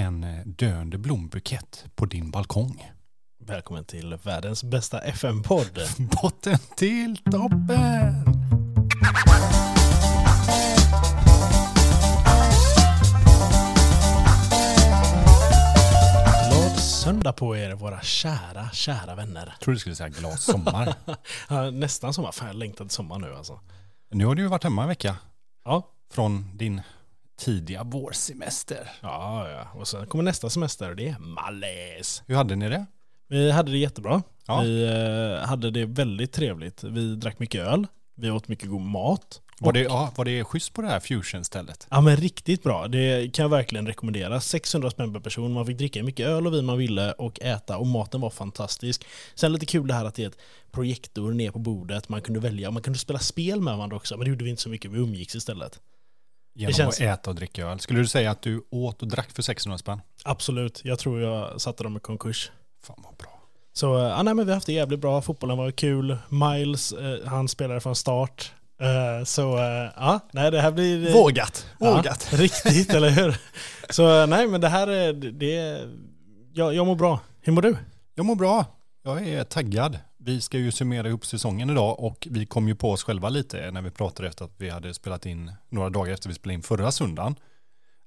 en eh, döende blombukett på din balkong. Välkommen till världens bästa FM-podd. Botten till toppen! Glad söndag på er våra kära, kära vänner. Jag trodde du skulle säga glad sommar. Ja, nästan sommar. Fan, jag längtar till sommar nu alltså. nu har du ju varit hemma en vecka Ja. från din tidiga vårsemester. Ja, ja. Och sen kommer nästa semester och det är Mallis. Hur hade ni det? Vi hade det jättebra. Ja. Vi eh, hade det väldigt trevligt. Vi drack mycket öl. Vi åt mycket god mat. Var det, ja, var det schysst på det här fusion-stället? Ja men riktigt bra. Det kan jag verkligen rekommendera. 600 spänn per person. Man fick dricka hur mycket öl och vin man ville och äta och maten var fantastisk. Sen lite kul det här att det är ett projektor ner på bordet. Man kunde välja. Man kunde spela spel med varandra också men det gjorde vi inte så mycket. Vi umgicks istället. Genom känns- att äta och dricka öl. Skulle du säga att du åt och drack för 600 spänn? Absolut. Jag tror jag satte dem i konkurs. Fan vad bra. Så eh, ja, nej, men vi har haft det jävligt bra. Fotbollen var kul. Miles, eh, han spelade från start. Eh, så eh, ja, nej det här blir... eh, Vågat. Ja, Vågat. riktigt, eller hur? Så eh, nej, men det här är... Det, jag, jag mår bra. Hur mår du? Jag mår bra. Jag är taggad. Vi ska ju summera ihop säsongen idag och vi kom ju på oss själva lite när vi pratade efter att vi hade spelat in några dagar efter vi spelade in förra söndagen.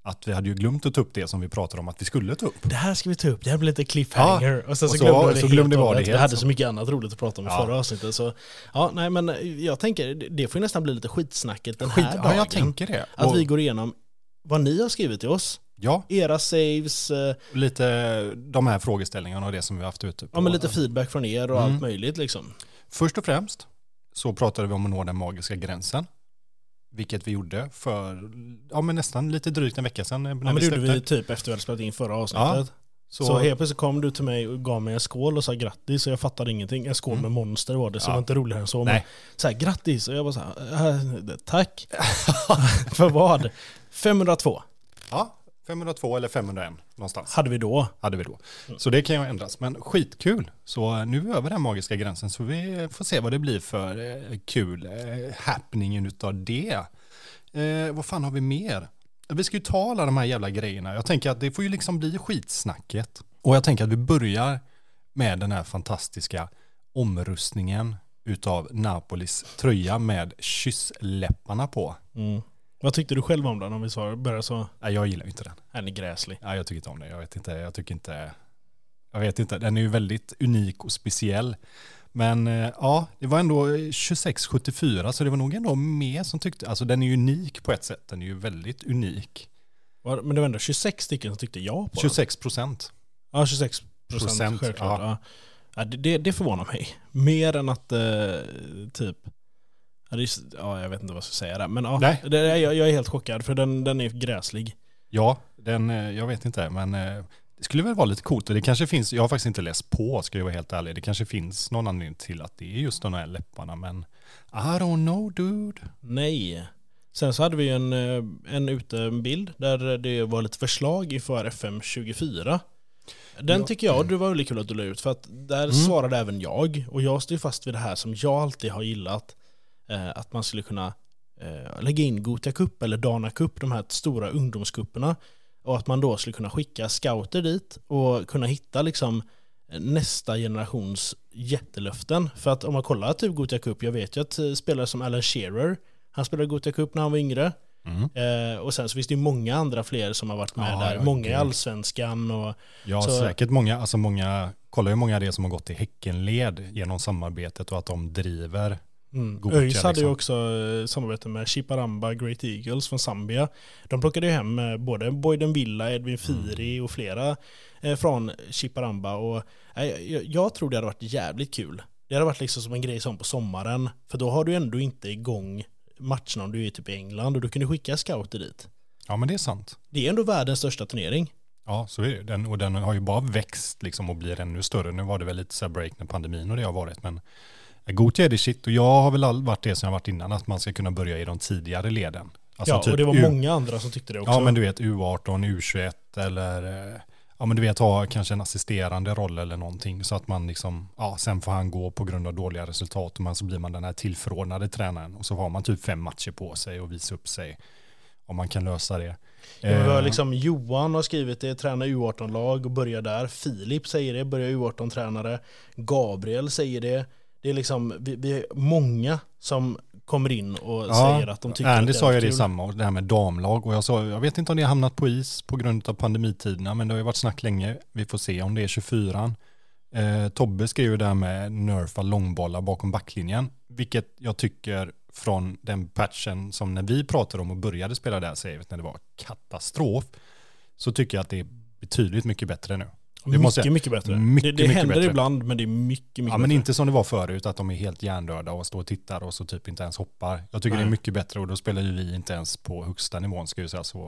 Att vi hade ju glömt att ta upp det som vi pratade om att vi skulle ta upp. Det här ska vi ta upp. Det här blir lite cliffhanger. och sen så, och så- glömde vi det så glömde vi det. Vi hade så. så mycket annat roligt att prata om i Ja. förra avsnittet. Så, ja, nej, men jag tänker, det- får ju nästan bli lite skitsnacket den Skit, här ja, dagen. jag tänker det. Att Och, vi går igenom vad ni har skrivit till oss. Ja, Era saves, eh, lite de här frågeställningarna och det som vi haft ute. På. ja, men lite feedback från er och Mm. allt möjligt liksom. Först och främst så pratade vi om att nå den magiska gränsen. Vilket vi gjorde för ja, men nästan lite drygt en vecka sedan. När Ja, men det gjorde vi typ efter vi hade spelat in förra avsnittet. Så, Så, helt plötsligt kom du till mig och gav mig en skål och sa grattis och jag fattade ingenting. En skål Mm. med monster var det, så Ja. det var inte roligare än så. Men så här, grattis! Och jag bara så här, "Äh, tack. För vad? 502 ja, 502 eller 501 någonstans. hade vi då. hade vi då. Mm. Så det kan ju ändras. Men skitkul. Så nu är vi över den magiska gränsen. Så vi får se vad det blir för eh, kul eh, happeningen utav det. Eh, vad fan har vi mer? Vi ska ju ta alla de här jävla grejerna. Jag tänker att det får ju liksom bli skitsnacket. Och jag tänker att vi börjar med den här fantastiska omrustningen utav Napolis tröja med kyssläpparna på. Mm. Vad tyckte du själv om den om vi sa, börjar så? Nej, jag gillar inte den. Den är gräslig. Nej, jag tycker inte om det. Jag vet inte. Jag tycker inte. Jag vet inte. Den är ju väldigt unik och speciell. Men eh, ja, det var ändå 2674 så det var nog ändå mer som tyckte, alltså den är unik på ett sätt. Den är ju väldigt unik. Men det var ändå 26 stycken som tyckte ja på den. 26 procent. Ja, 26 procent självklart. ja. Ja. Det, det förvånar mig. Mer än att eh, typ... Ja, det är, ja, jag vet inte vad jag ska säga där. Men ja, Nej. det, jag, jag är helt chockad för den, den är gräslig. Ja, den, eh, jag vet inte, men eh, det skulle väl vara lite coolt. Och det kanske finns, jag har faktiskt inte läst på, ska jag vara helt ärlig. Det kanske finns någon anledning till att det är just de här läpparna, men I don't know dude. Nej. Sen så hade vi en, eh, en ute en bild där det var lite förslag inför FM 24. Den Ja. tycker jag det var väldigt kul att du la ut för att där Mm. svarade även jag och jag står fast vid det här som jag alltid har gillat att man skulle kunna eh, lägga in Gotia Cup eller Dana Cup, de här stora ungdomskupperna och att man då skulle kunna skicka scouter dit och kunna hitta liksom eh, nästa generations jättelöften. För att om man kollar typ Gotia Cup, jag vet ju att eh, spelare som Alan Shearer, han spelade Gotia Cup när han var yngre. Mm. Eh, och sen så finns det ju många andra fler som har varit med Ja, där. ja, många i allsvenskan och Ja, Så- säkert många, alltså många, kolla hur många det är som har gått i Häckenled genom samarbetet och att de driver. Mm. ÖIS hade ju liksom. också eh, samarbete med Chiparamba Great Eagles från Zambia. De plockade ju hem eh, både Boyden Villa, Edvin Firi och flera eh, från Chiparamba. Och, jag, jag tror det hade varit jävligt kul. Det hade varit liksom som en grej som på sommaren. För då har du ändå inte igång matcherna om du är typ i England och då kan du skicka scouter dit. Ja, men det är sant. Det är ändå världens största turnering. Ja, så är det. Den, och den har ju bara växt liksom och blir ännu större. Nu var det väl lite så break när pandemin och det har varit, men Gothia är det shit. Och jag har väl varit det som jag varit innan, att man ska kunna börja i de tidigare leden. Alltså ja, typ och det var U- många andra som tyckte det också. Ja, men du vet U18, U21 eller eh, ja, men du vet ha kanske en assisterande roll eller någonting så att man liksom, ja, sen får han gå på grund av dåliga resultat men så blir man den här tillförordnade tränaren och så har man typ fem matcher på sig och visa upp sig om man kan lösa det. Ja, Eh, liksom Johan har skrivit det, tränar U18-lag och börjar där. Filip säger det, börjar U18-tränare. Gabriel säger det. Det är liksom, vi, vi är många som kommer in och Ja, säger att de tycker Andy att sa är ju det samma, det här med damlag. Och jag sa, jag vet inte om det har hamnat på is på grund av pandemitiderna, men det har ju varit snack länge. Vi får se om det är 24 eh, Tobbe skrev ju det här med nerfa långbollar bakom backlinjen, vilket jag tycker från den patchen som när vi pratade om och började spela det här savet när det var katastrof, så tycker jag att det är betydligt mycket bättre nu. Det måste mycket, jag- mycket bättre. Mycket, det det mycket händer bättre. ibland, men det är mycket, mycket Ja, men bättre. inte som det var förut, att de är helt hjärndöda och står och tittar och så typ inte ens hoppar. Jag tycker Nej. det är mycket bättre och då spelar ju vi inte ens på högsta nivån ska jag säga så.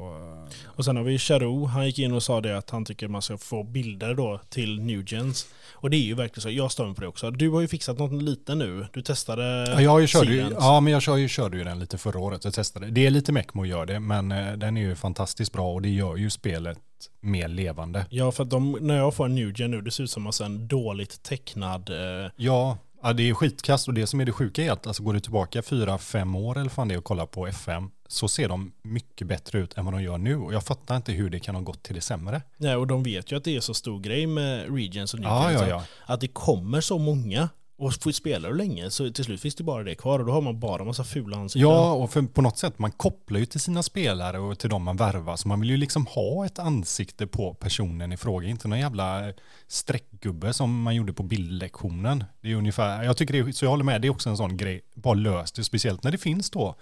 Och sen har vi Charo, han gick in och sa det att han tycker man ska få bilder då till Newgens. Och det är ju verkligen så, jag står på det också. Du har ju fixat något lite nu, du testade Ja, jag körde ju, ja men jag körde ju, körde ju den lite förra året, jag testade. Det är lite Mecmo att göra det, men eh, den är ju fantastiskt bra och det gör ju spelet mer levande. Ja, för att de, när jag får en Newgen nu, det ser ut som en dåligt tecknad... Eh, Ja, ja, det är skitkast och det som är det sjuka är att alltså, går du tillbaka fyra, fem år eller fan det och kollar på FM så ser de mycket bättre ut än vad de gör nu och jag fattar inte hur det kan ha gått till det sämre. nej, och de vet ju att det är så stor grej med Regions och Newgens. Ja, ja, att- ja. Att det kommer så många och får spela du länge så till slut finns det bara det kvar och då har man bara massa fula ansikten. Ja, och för på något sätt, man kopplar ju till sina spelare och till dem man värvar, så man vill ju liksom ha ett ansikte på personen i fråga, inte någon jävla streckgubbe som man gjorde på bildlektionen. Det är ungefär, jag tycker det är, så jag håller med, det är också en sån grej, bara löst det, speciellt när det finns då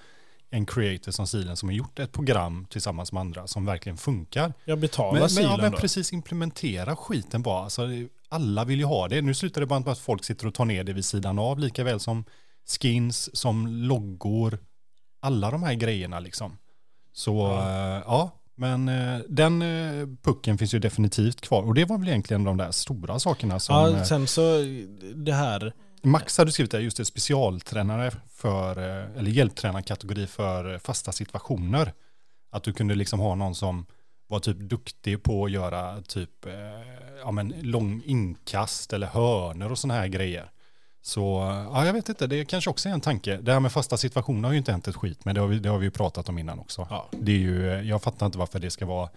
en creator som Silen som har gjort ett program tillsammans med andra som verkligen funkar. Jag betalar Men, men, silen ja, men precis implementera skiten bara. Alltså, alla vill ju ha det. Nu slutar det bara med att folk sitter och tar ner det vid sidan av, lika väl som skins, som loggor, alla de här grejerna liksom. Så Ja. ja, ja men eh, den eh, pucken finns ju definitivt kvar. Och det var väl egentligen de där stora sakerna som... Ja, sen så det här, Max hade skrivit där, just det, specialtränare för, eller hjälptränarkategori för fasta situationer. Att du kunde liksom ha någon som var typ duktig på att göra typ, ja men lång inkast eller hörner och sådana här grejer. Så, ja jag vet inte, det kanske också är en tanke. Det här med fasta situationer har ju inte hänt ett skit, men det har vi, det har vi ju pratat om innan också. ja, Det är ju, jag fattar inte varför det ska vara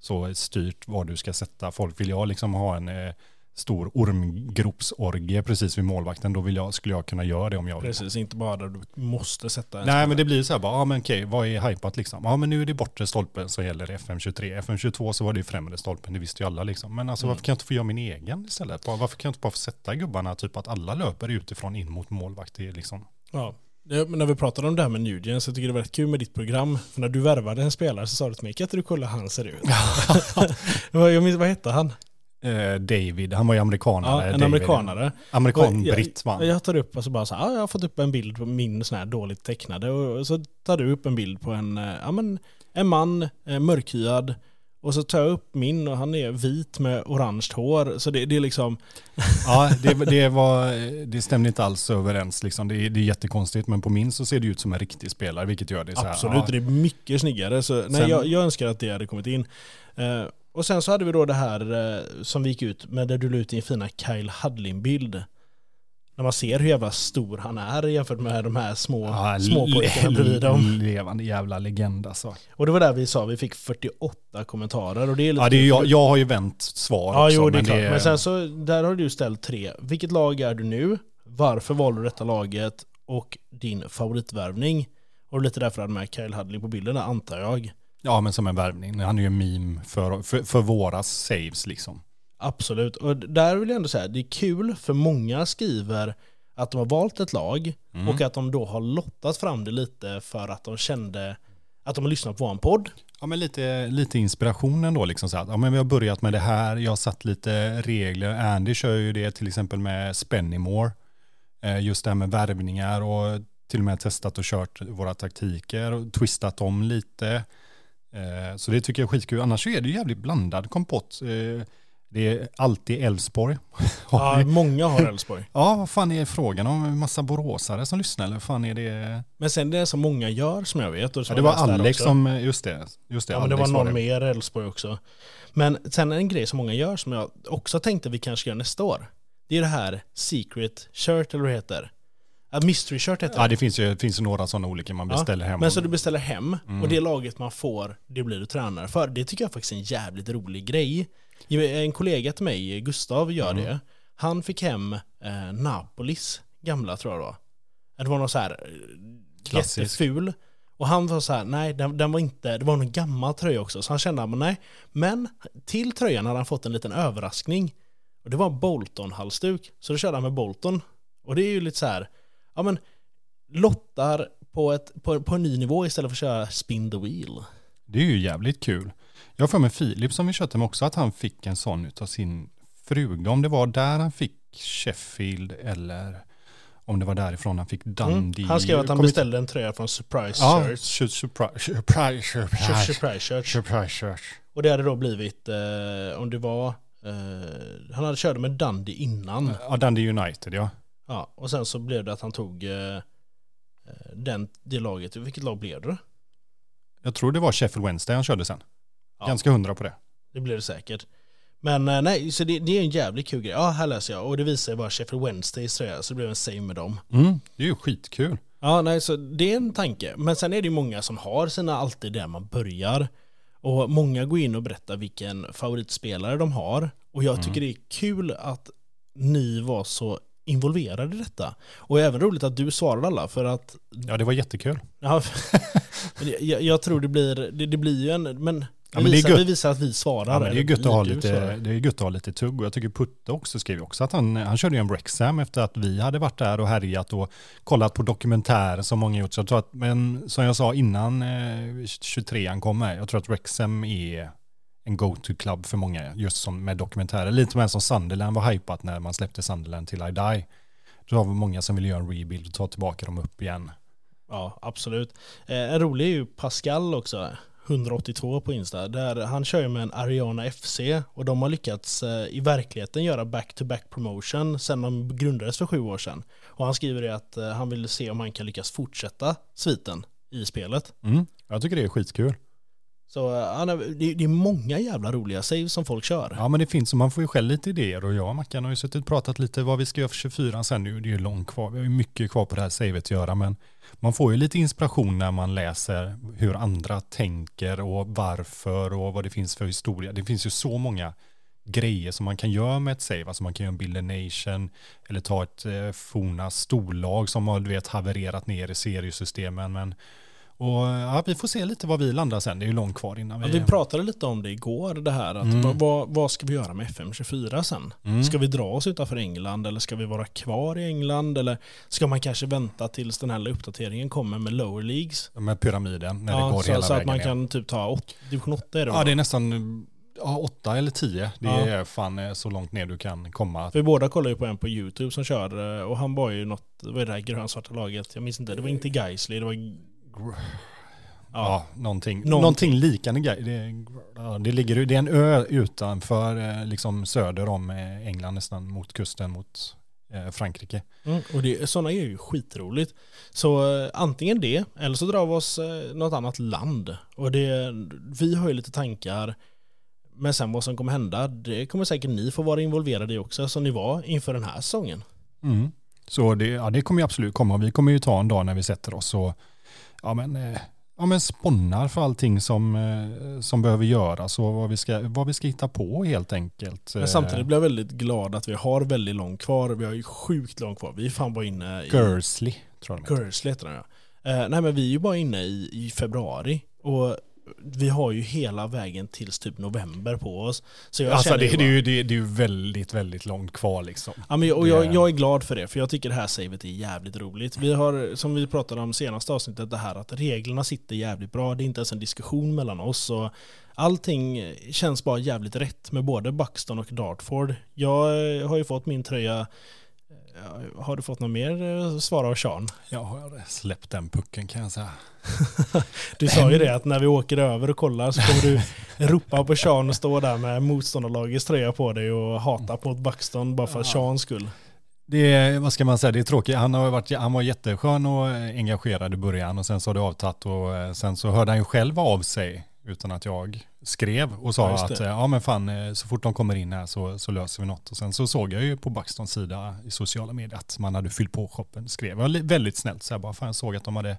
så styrt vad du ska sätta. Folk vill jag liksom ha en eh, stor ormgropsorgie precis vid målvakten, då vill jag, skulle jag kunna göra det om jag vill. precis, inte bara där du måste sätta en Nej men det blir så här bara, ja men okej, vad är hypat liksom? Ja men nu är det bortre stolpen så gäller det FM23. FM22 så var det ju främre stolpen, det visste ju alla liksom. Men alltså Mm. varför kan jag inte få göra min egen istället? Varför kan jag inte bara få sätta gubbarna, typ att alla löper utifrån in mot målvakt? Det är liksom. Ja. Men när vi pratade om det här med Nugent så tycker jag det var rätt kul med ditt program. För när du värvade en spelare så sa du till mig, kan inte du kolla hur han ser ut? Jag minns, vad hette han? Eh, David, han var ju amerikanare. Ja, en David. amerikanare. Amerikan-britt va? Jag, jag tar upp och så bara så här, ja, jag har fått upp en bild på min sån här dåligt tecknade och så tar du upp en bild på en, eh, ja men en man, eh, mörkhyad och så tar jag upp min och han är vit med orange hår. Så det, det är liksom, Ja, det, det, var, det stämde inte alls överens. Liksom. Det, är, det är jättekonstigt, men på min så ser det ut som en riktig spelare, vilket gör det så här. absolut, ja. det är mycket snyggare. Så, nej, Sen- jag, jag önskar att det hade kommit in. Och sen så hade vi då det här eh, som vi gick ut med där du la ut din fina Kyle Hudlin-bild. När man ser hur jävla stor han är jämfört med de här små Ja, småpojkarna le- bredvid dem. Levande jävla legend alltså. Och det var där vi sa, vi fick 48 kommentarer och det är lite Ja, det är, jag, jag har ju vänt svar Ja, också. jo det är men klart. Men sen så, där har du ställt tre. Vilket lag är du nu? Varför valde du detta laget? Och din favoritvärvning? Och lite därför hade med Kyle Hudley på bilden där, antar jag. Ja, men som en värvning. Han är ju en meme för, för, för våra saves liksom. Absolut. Och där vill jag ändå säga, det är kul för många skriver att de har valt ett lag Mm. och att de då har lottat fram det lite för att de kände att de har lyssnat på en podd. Ja, men lite, lite inspiration ändå. Liksom, så att, ja, men vi har börjat med det här, jag har satt lite regler. Andy kör ju det till exempel med Spennymore. Eh, just det här med värvningar och till och med testat och kört våra taktiker och twistat om lite. Eh, så det tycker jag är skitkul. Annars så är det ju jävligt blandad kompott. Eh, det är alltid Elfsborg. Har Ja, många har Elfsborg. Ja, vad fan är frågan om? Massa boråsare som lyssnar eller vad fan är det? Men sen det är som många gör som jag vet. Och Ja, det var Alex som, just det. Just det Ja men det var Alex någon det. mer Elfsborg också. Men sen en grej som många gör som jag också tänkte vi kanske gör nästa år. Det är det här Secret Shirt eller vad det heter. Ja, mystery shirt heter Ja, det. finns ju det finns ju några sådana olika man beställer hem. Men så du beställer hem Mm. och det laget man får, det blir du tränare för. Det tycker jag faktiskt är en jävligt rolig grej. En kollega till mig, Gustav, gör Mm. det. Han fick hem eh, Napolis gamla tror jag var. Det var någon så här eh, Klassisk. jätteful. Och han var så här, nej den, den var inte, det var någon gammal tröja också. Så han kände, men nej. Men till tröjan hade han fått en liten överraskning. Och det var en Bolton-halsduk. Så då körde han med Bolton. Och det är ju lite så här, ja men lottar på, ett, på, på en ny nivå istället för att köra spin the wheel. Det är ju jävligt kul. Jag för mig Filip som vi köpte med också att han fick en sån utav sin fruga. Om det var där han fick Sheffield eller om det var därifrån han fick Dundee. Mm. Han skrev att han beställde en tröja från Surprise Ja, sur- surprise, surprise, surprise, Surprise Shirts. surprise shirts. Och det hade då blivit, eh, om det var, eh, han hade körde med Dundee innan. Ja, Dundee United ja. Ja, och sen så blev det att han tog eh, eh, den, det laget. Vilket lag blev det? Jag tror det var Sheffield Wednesday han körde sen. Ja. Ganska hundra på det. Det blev det säkert. Men eh, nej, så det, det är en jävligt kul grej. Ja, här läser jag. Och det visar sig vara Sheffield Wednesdays tröja, så det blev en save med dem. Mm, det är ju skitkul. Ja, nej, så det är en tanke. Men sen är det ju många som har sina alltid där man börjar. Och många går in och berättar vilken favoritspelare de har. Och jag tycker det är kul att ni var så involverade i detta. Och även roligt att du svarade alla för att Ja, det var jättekul. ja, jag, jag tror det blir, det, det blir ju en, men, Ja, men det är gött. vi visar att vi svarar. Ja, det är gött att ha lite, det är gött att ha lite tugg och jag tycker Putte också skrev också att han, han körde ju en Wrexham efter att vi hade varit där och härjat och kollat på dokumentärer som många gjort. Så jag tror att, men som jag sa innan eh, 23an kom med, jag tror att Wrexham är en go-to-klubb för många, just som med dokumentärer. Lite mer som Sunderland var hypat när man släppte Sunderland till I Die. Då var det många som ville göra en rebuild och ta tillbaka dem upp igen. Ja, absolut. Eh, en rolig är ju Pascal också. 182 på Insta. Där han kör ju med en Ariana FC och de har lyckats eh, i verkligheten göra back-to-back promotion sen de grundades för sju år sedan. Och han skriver det att eh, han vill se om han kan lyckas fortsätta sviten i spelet. Mm. Jag tycker det är skitkul. Så han är, det, är många jävla roliga saves som folk kör. Ja men det finns och man får ju själv lite idéer och jag och Mackan har ju suttit och pratat lite vad vi ska göra för 24 sen nu. Det är ju långt kvar, vi har ju mycket kvar på det här savet att göra men man får ju lite inspiration när man läser hur andra tänker och varför och vad det finns för historia. Det finns ju så många grejer som man kan göra med ett save. Alltså man kan göra en Builder Nation eller ta ett eh, forna storlag som har du vet havererat ner i seriesystemen. Men, och ja, vi får se lite vad vi landar sen. Det är ju långt kvar innan Ja, vi... vi pratade lite om det igår, det här att Mm. vad, vad, ska vi göra med FM24 sen? Mm. Ska vi dra oss utanför England eller ska vi vara kvar i England? Eller ska man kanske vänta tills den här uppdateringen kommer med lower leagues? Med pyramiden när det Ja, går så, hela så att man ner. kan typ ta åt, division 8 är det Ja det är nästan ja, åtta eller tio. Det Ja. är fan eh, så långt ner du kan komma. Vi båda kollar ju på en på YouTube som kör eh, och han var ju något, vad är det här grönsvarta laget? Jag minns inte, det var inte Geisley, det var... Ja, Ja, någonting, Någonting. någonting liknande. grej. Det, ja, det, ligger, det är en ö utanför, eh, liksom söder om eh, England nästan mot kusten mot eh, Frankrike. Mm, och det, sådana är ju skitroligt. Så eh, antingen det, eller så drar vi oss eh, något annat land. Och det, vi har ju lite tankar, men sen vad som kommer hända, det kommer säkert ni få vara involverade i också, som ni var inför den här säsongen. Mm. Så det, ja, det kommer ju absolut komma. Vi kommer ju ta en dag när vi sätter oss och ja, men, eh, ja, men spånnar för allting som, eh, som behöver göras och vad vi, ska, vad vi ska hitta på helt enkelt. Men samtidigt blir jag väldigt glad att vi har väldigt långt kvar. Vi har ju sjukt långt kvar. Vi är fan bara inne i... Gursley tror jag de heter. Den ja. Eh, nej men vi är ju bara inne i, i februari. Och vi har ju hela vägen tills typ november på oss. Så jag Alltså det, ju det, är bara- ju, det, det är ju väldigt, väldigt långt kvar liksom. Ja, men jag, och jag, jag är glad för det, för jag tycker det här savet är jävligt roligt. Vi har, som vi pratade om senaste avsnittet, det här att reglerna sitter jävligt bra. Det är inte ens en diskussion mellan oss. Och allting känns bara jävligt rätt med både Buxton och Dartford. Jag har ju fått min tröja Ja, Har du fått något mer eh, svar av Sean? Jag har släppt den pucken kan jag säga. Du sa ju det att när vi åker över och kollar så kommer du ropa på Sean och stå där med motståndarlagets tröja på dig och hata mot Buxton bara för Ja. Seans skull. Det är, vad ska man säga, det är tråkigt. Han, har varit, han var jätteskön och engagerad i början och sen så har det avtagit och eh, sen så hörde han ju själv av sig Utan att jag skrev och sa Ja, att eh, ja men fan eh, så fort de kommer in här så, så löser vi något. Och sen så såg jag ju på Buxtons sida i sociala medier att man hade fyllt på shoppen. Skrev jag väldigt snällt så jag bara fan jag såg att de hade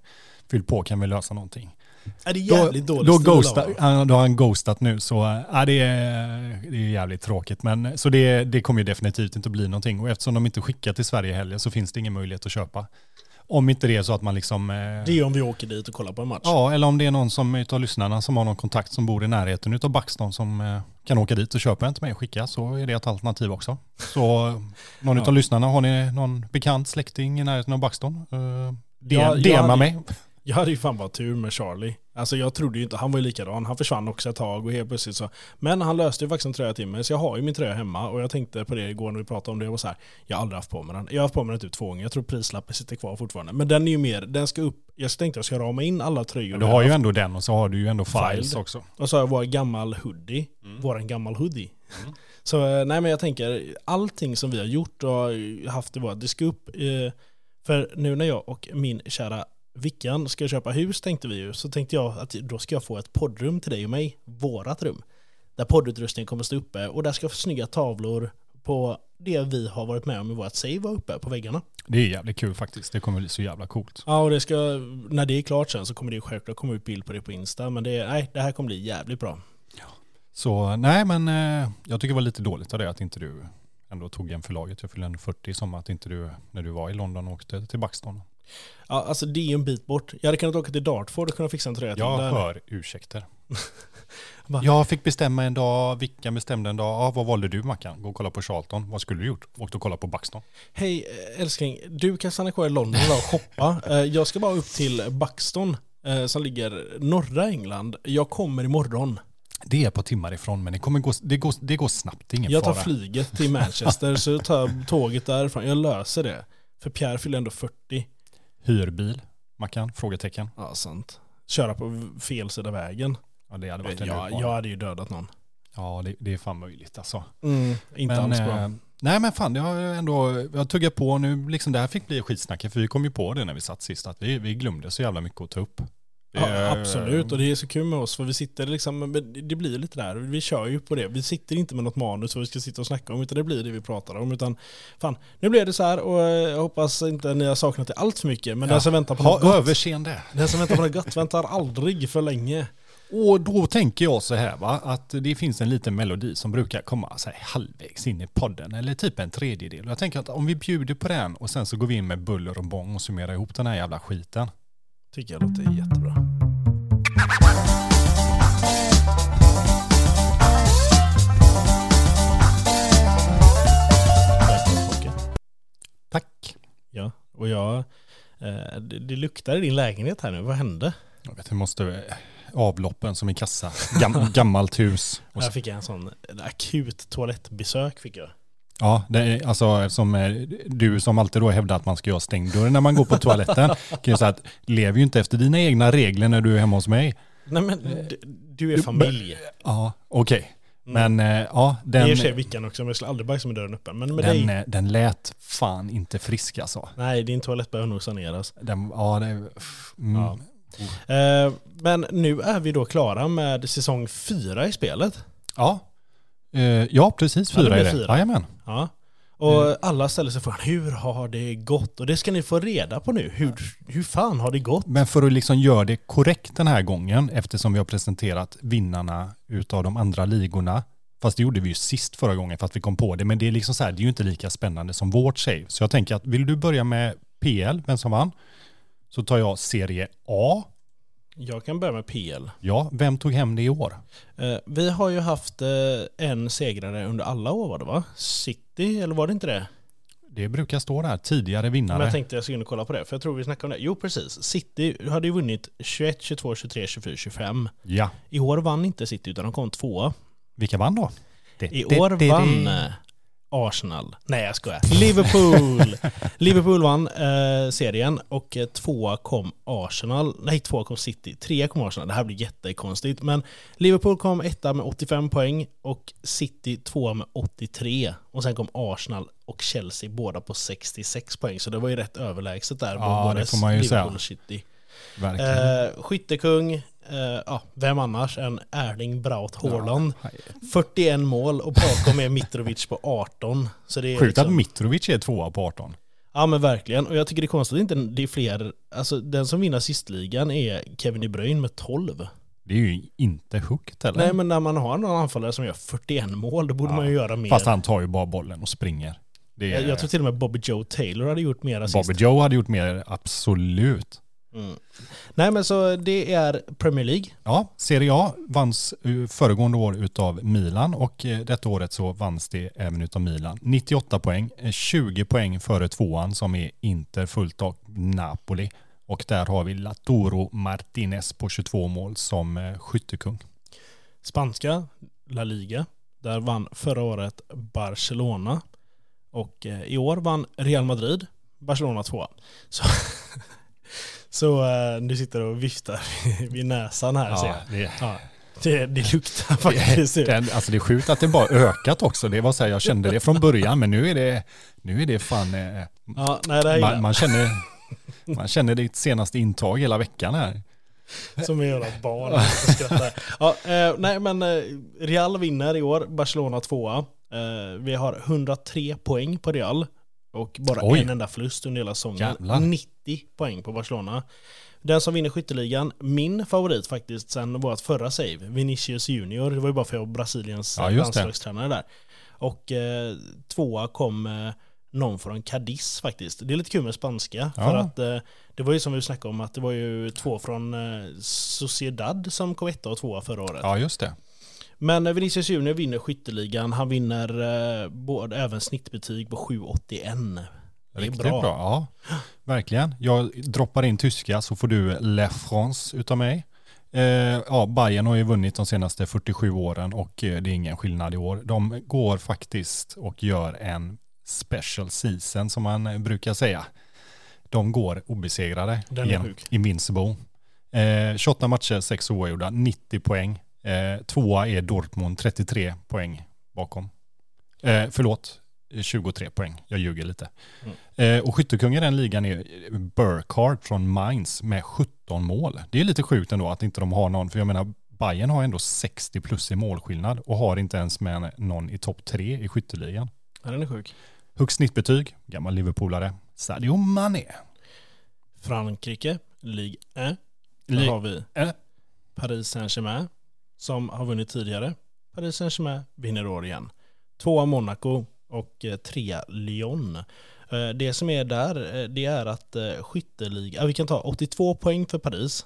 fyllt på kan vi lösa någonting. Är det är Då, jävligt dåligt då, ghosta, han, då har han ghostat nu så äh, ja, det, är, det är jävligt tråkigt. Men, så det, det kommer ju definitivt inte bli någonting. Och eftersom de inte skickar till Sverige heller så finns det ingen möjlighet att köpa. Om inte det är så att man liksom... eh, Det är om vi åker dit och kollar på en match. Ja, eller om det är någon som utav lyssnarna som har någon kontakt som bor i närheten utav Buxton som eh, kan åka dit och köpa en till mig och skicka så är det ett alternativ också. Så eh, någon Ja. utav lyssnarna, har ni någon bekant släkting i närheten av Buxton? Uh, Ja, jag DMa mig. Jag hade ju fan bara tur med Charlie. Alltså jag trodde ju inte, han var ju likadan. Han försvann också ett tag och helt plötsligt så. Men han löste ju faktiskt en tröja till mig. Så jag har ju min tröja hemma och jag tänkte på det igår när vi pratade om det. Jag var så här, jag har aldrig haft på mig den. Jag har haft på mig den typ två gånger. Jag tror prislappen sitter kvar fortfarande. Men den är ju mer, den ska upp. Jag tänkte jag ska rama in alla tröjor. Du vi har ju ändå den och så har du ju ändå files Filed. också. Och så har jag vår gammal hoodie. Våran gammal hoodie. Mm. Så eh, nej men jag tänker, allting som vi har gjort och haft i vårt, det ska upp. Eh, för nu när jag och min kära Vickan ska köpa hus tänkte vi ju, så tänkte jag att då ska jag få ett poddrum till dig och mig, vårat rum. Där poddutrustningen kommer stå uppe och där ska snygga tavlor på det vi har varit med om i vårt save vara uppe på väggarna. Det är jävligt kul faktiskt. Det kommer bli så jävla coolt. Ja och det ska, när det är klart sen så kommer det självklart komma ut bild på det på Insta men det, nej, det här kommer bli jävligt bra. Så nej, men eh, jag tycker det var lite dåligt av det att inte du ändå tog en för laget. Jag fyllde en 40 som att inte du, när du var i London, åkte till Buxton. Ja, alltså det är ju en bit bort. Jag hade kunnat åka till Dartford och kunna fixa en tröja till Jag där. hör ursäkter. Jag fick bestämma en dag, Vickan bestämde en dag. Ja, vad valde du Mackan? Gå och kolla på Charlton. Vad skulle du gjort? Åkte och kolla på Buxton. Hej eh, älskling, du kan stanna kvar i London och shoppa. Eh, Jag ska bara upp till Buxton eh, som ligger norra England. Jag kommer imorgon. Det är på timmar ifrån, men det, kommer gå, det, går, det går snabbt. Det är ingen Jag tar fara. flyget till Manchester så jag tar tåget därifrån. Jag löser det. För Pierre fyller ändå 40. Hyrbil, Mackan? Frågetecken. Ja, sant. Köra på fel sida vägen. Ja, det hade varit Jag, en jag, utmaning. hade ju dödat någon. Ja, det, det är fan möjligt alltså. Inte Men, alls bra. eh, nej men fan, det har jag ändå, jag tuggar på nu, liksom det här fick bli skitsnacket, för vi kom ju på det när vi satt sist, att vi, vi glömde så jävla mycket att ta upp. Ja, Eh, absolut, och det är så kul med oss för vi sitter liksom, det blir lite där, vi kör ju på det. Vi sitter inte med något manus vad vi ska sitta och snacka om, utan det blir det vi pratar om. Utan fan, nu blev det så här och eh, jag hoppas inte ni har saknat det allt för mycket. Men Ja, den som väntar på Ha något gott, överseende. den som väntar på något gott väntar aldrig för länge. Och då tänker jag så här va, att det finns en liten melodi som brukar komma så här halvvägs in i podden, eller typ en tredjedel. Och jag tänker att om vi bjuder på den och sen så går vi in med buller och bång och summerar ihop den här jävla skiten. Tycker jag låter jättebra. Tack. Ja, och jag, eh, det, det luktar i din lägenhet här nu, vad hände? Jag vet, vi måste avloppen som i kassa, Gam, gammalt hus. Och så, Jag fick en sån akut toalettbesök fick jag. Ja, det är, alltså som eh, du som alltid då hävdar att man ska göra stängd dörr när man går på toaletten, kan jag säga att lever ju inte efter dina egna regler när du är hemma hos mig. Nej men du, du är familj. Ja, okej. Mm. Men eh, ja, det är den, för sig Vickan också, men jag skulle aldrig bajsa med dörren öppen. Men med den, dig, eh, den lät fan inte frisk alltså. nej din toalett behöver nog saneras. Den, ja, det, mm, Ja. Eh, men nu är vi då klara med säsong fyra i spelet. Ja, eh, ja precis. Ja, det Fyra är det. fyra. Jajamän. Ja. Och Mm. alla ställer sig frågan, hur har det gått? Och det ska ni få reda på nu. Hur, hur fan har det gått? Men för att liksom göra det korrekt den här gången, eftersom vi har presenterat vinnarna utav de andra ligorna, fast det gjorde vi ju sist förra gången för att vi kom på det, men det är liksom så här, det är ju inte lika spännande som vårt save. Så jag tänker att vill du börja med PL, vem som vann, så tar jag serie A. Jag kan börja med PL. Ja, vem tog hem det i år? Eh, vi har ju haft eh, en segrare under alla år var det va? City, eller var det inte det? Det brukar stå där, tidigare Men vinnare. jag tänkte jag skulle kolla på det, för jag tror vi snackade om det. Jo precis, City hade ju vunnit 21, 22, 23, 24, 25. Ja, I år vann inte City utan de kom tvåa. vilka vann då? I år vann eh, Arsenal. Nej jag skojar. Liverpool! Liverpool vann eh, serien och eh, tvåa kom Arsenal. Nej, tvåa kom City. Trea kom Arsenal. Det här blir jättekonstigt. Men Liverpool kom etta med 85 poäng och City tvåa med 83. Och sen kom Arsenal och Chelsea båda på 66 poäng. Så det var ju rätt överlägset där. Ja, det får man ju Liverpool säga. City. Verkligen. Eh, skyttekung, eh, ja, vem annars än Erling Braut Haaland. Ja, 41 mål och bakom är Mitrovic på 18. Så det är Sjukt att liksom, Mitrovic är tvåa på 18. Ja men verkligen. Och jag tycker det är konstigt att inte det är fler, alltså den som vinner sistligan är Kevin De Bruyne med 12. Det är ju inte högt heller. Nej men när man har någon anfallare som gör 41 mål, då borde Ja, man ju göra mer. Fast han tar ju bara bollen och springer. Är, jag, jag tror till och med Bobby Joe Taylor hade gjort mer assist. Bobby Joe hade gjort mer, absolut. Mm. Nej men så det är Premier League. Ja, Serie A vanns eh, föregående år utav Milan och eh, detta året så vanns det även utav Milan. 98 poäng, eh, 20 poäng före tvåan som är Inter fullt av Napoli. Och där har vi Latoro Martinez på 22 mål som eh, skyttekung. Spanska, La Liga. Där vann förra året Barcelona. Och eh, i år vann Real Madrid, Barcelona 2. Så, så eh, du sitter och viftar vid näsan här ser jag. det, Ja, det, det luktar faktiskt. det, alltså det är sjukt att det bara ökat också. Det var så här, jag kände det från början men nu är det, nu är det fan, eh, Ja, nej, det man, man känner, man känner ditt senaste intag hela veckan här. som är jävla barn. Ja, eh, nej men Real vinner i år, Barcelona tvåa. Eh, vi har 103 poäng på Real. Och bara Oj. en enda förlust under hela säsongen. Jävlar. 90 poäng på Barcelona. Den som vinner skytteligan, min favorit faktiskt sen vårt förra save, Vinicius Junior. Det var ju bara för jag var Brasiliens Ja, landslagstränare där. Och eh, tvåa kom eh, någon från Cadiz faktiskt. Det är lite kul med spanska. Ja. För att eh, det var ju som vi snackade om att det var ju två från eh, Sociedad som kom etta och tvåa förra året. Ja, just det. Men Vinicius Junior vinner skytteligan. Han vinner eh, både, även snittbetyg på 7,81. Det Riktigt bra. bra. Ja, verkligen. Jag droppar in tyska så får du Le France utav mig. Eh, ja, Bayern har ju vunnit de senaste 47 åren och eh, det är ingen skillnad i år. De går faktiskt och gör en special season som man eh, brukar säga. De går obesegrade Den är sjuk. Invincible. Eh, 28 matcher, 6 oavgjorda, 90 poäng. Eh, tvåa är Dortmund, 33 poäng bakom. Eh, förlåt, 23 poäng. Jag ljuger lite. Eh, och skyttekung i den ligan är Burkhardt från Mainz med 17 mål. Det är lite sjukt ändå att inte de har någon, för jag menar Bayern har ändå 60 plus i målskillnad och har inte ens med någon i topp tre i skytteligan. Ja, den är sjuk. Högst snittbetyg, gammal Liverpoolare, Sadio Mané. Frankrike, Ligue 1. Där har vi Eh. Paris Saint-Germain som har vunnit tidigare. Paris Saint-Germain vinner år igen. Tvåa Monaco och eh, trea Lyon. Eh, Det som är där, eh, det är att skytteliga, vi kan ta 82 poäng för Paris,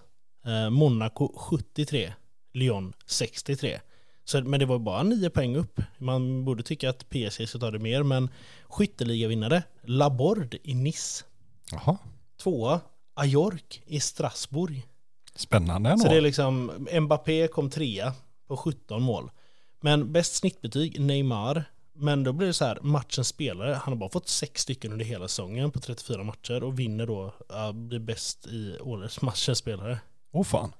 Monaco 73, Lyon 63. Så, men det var bara 9 poäng upp. Man borde tycka att PSG ska ta det mer, men skytteligavinnare, Laborde i Nice. Jaha, Tvåa, Ajork i Strasbourg. Spännande ändå. Så det är liksom, Mbappé kom trea på 17 mål. Men bäst snittbetyg, Neymar. Men då blir det så här, matchens spelare, han har bara fått sex stycken under hela säsongen på 34 matcher och vinner då, blir bäst i årets matchens spelare. Åh fan.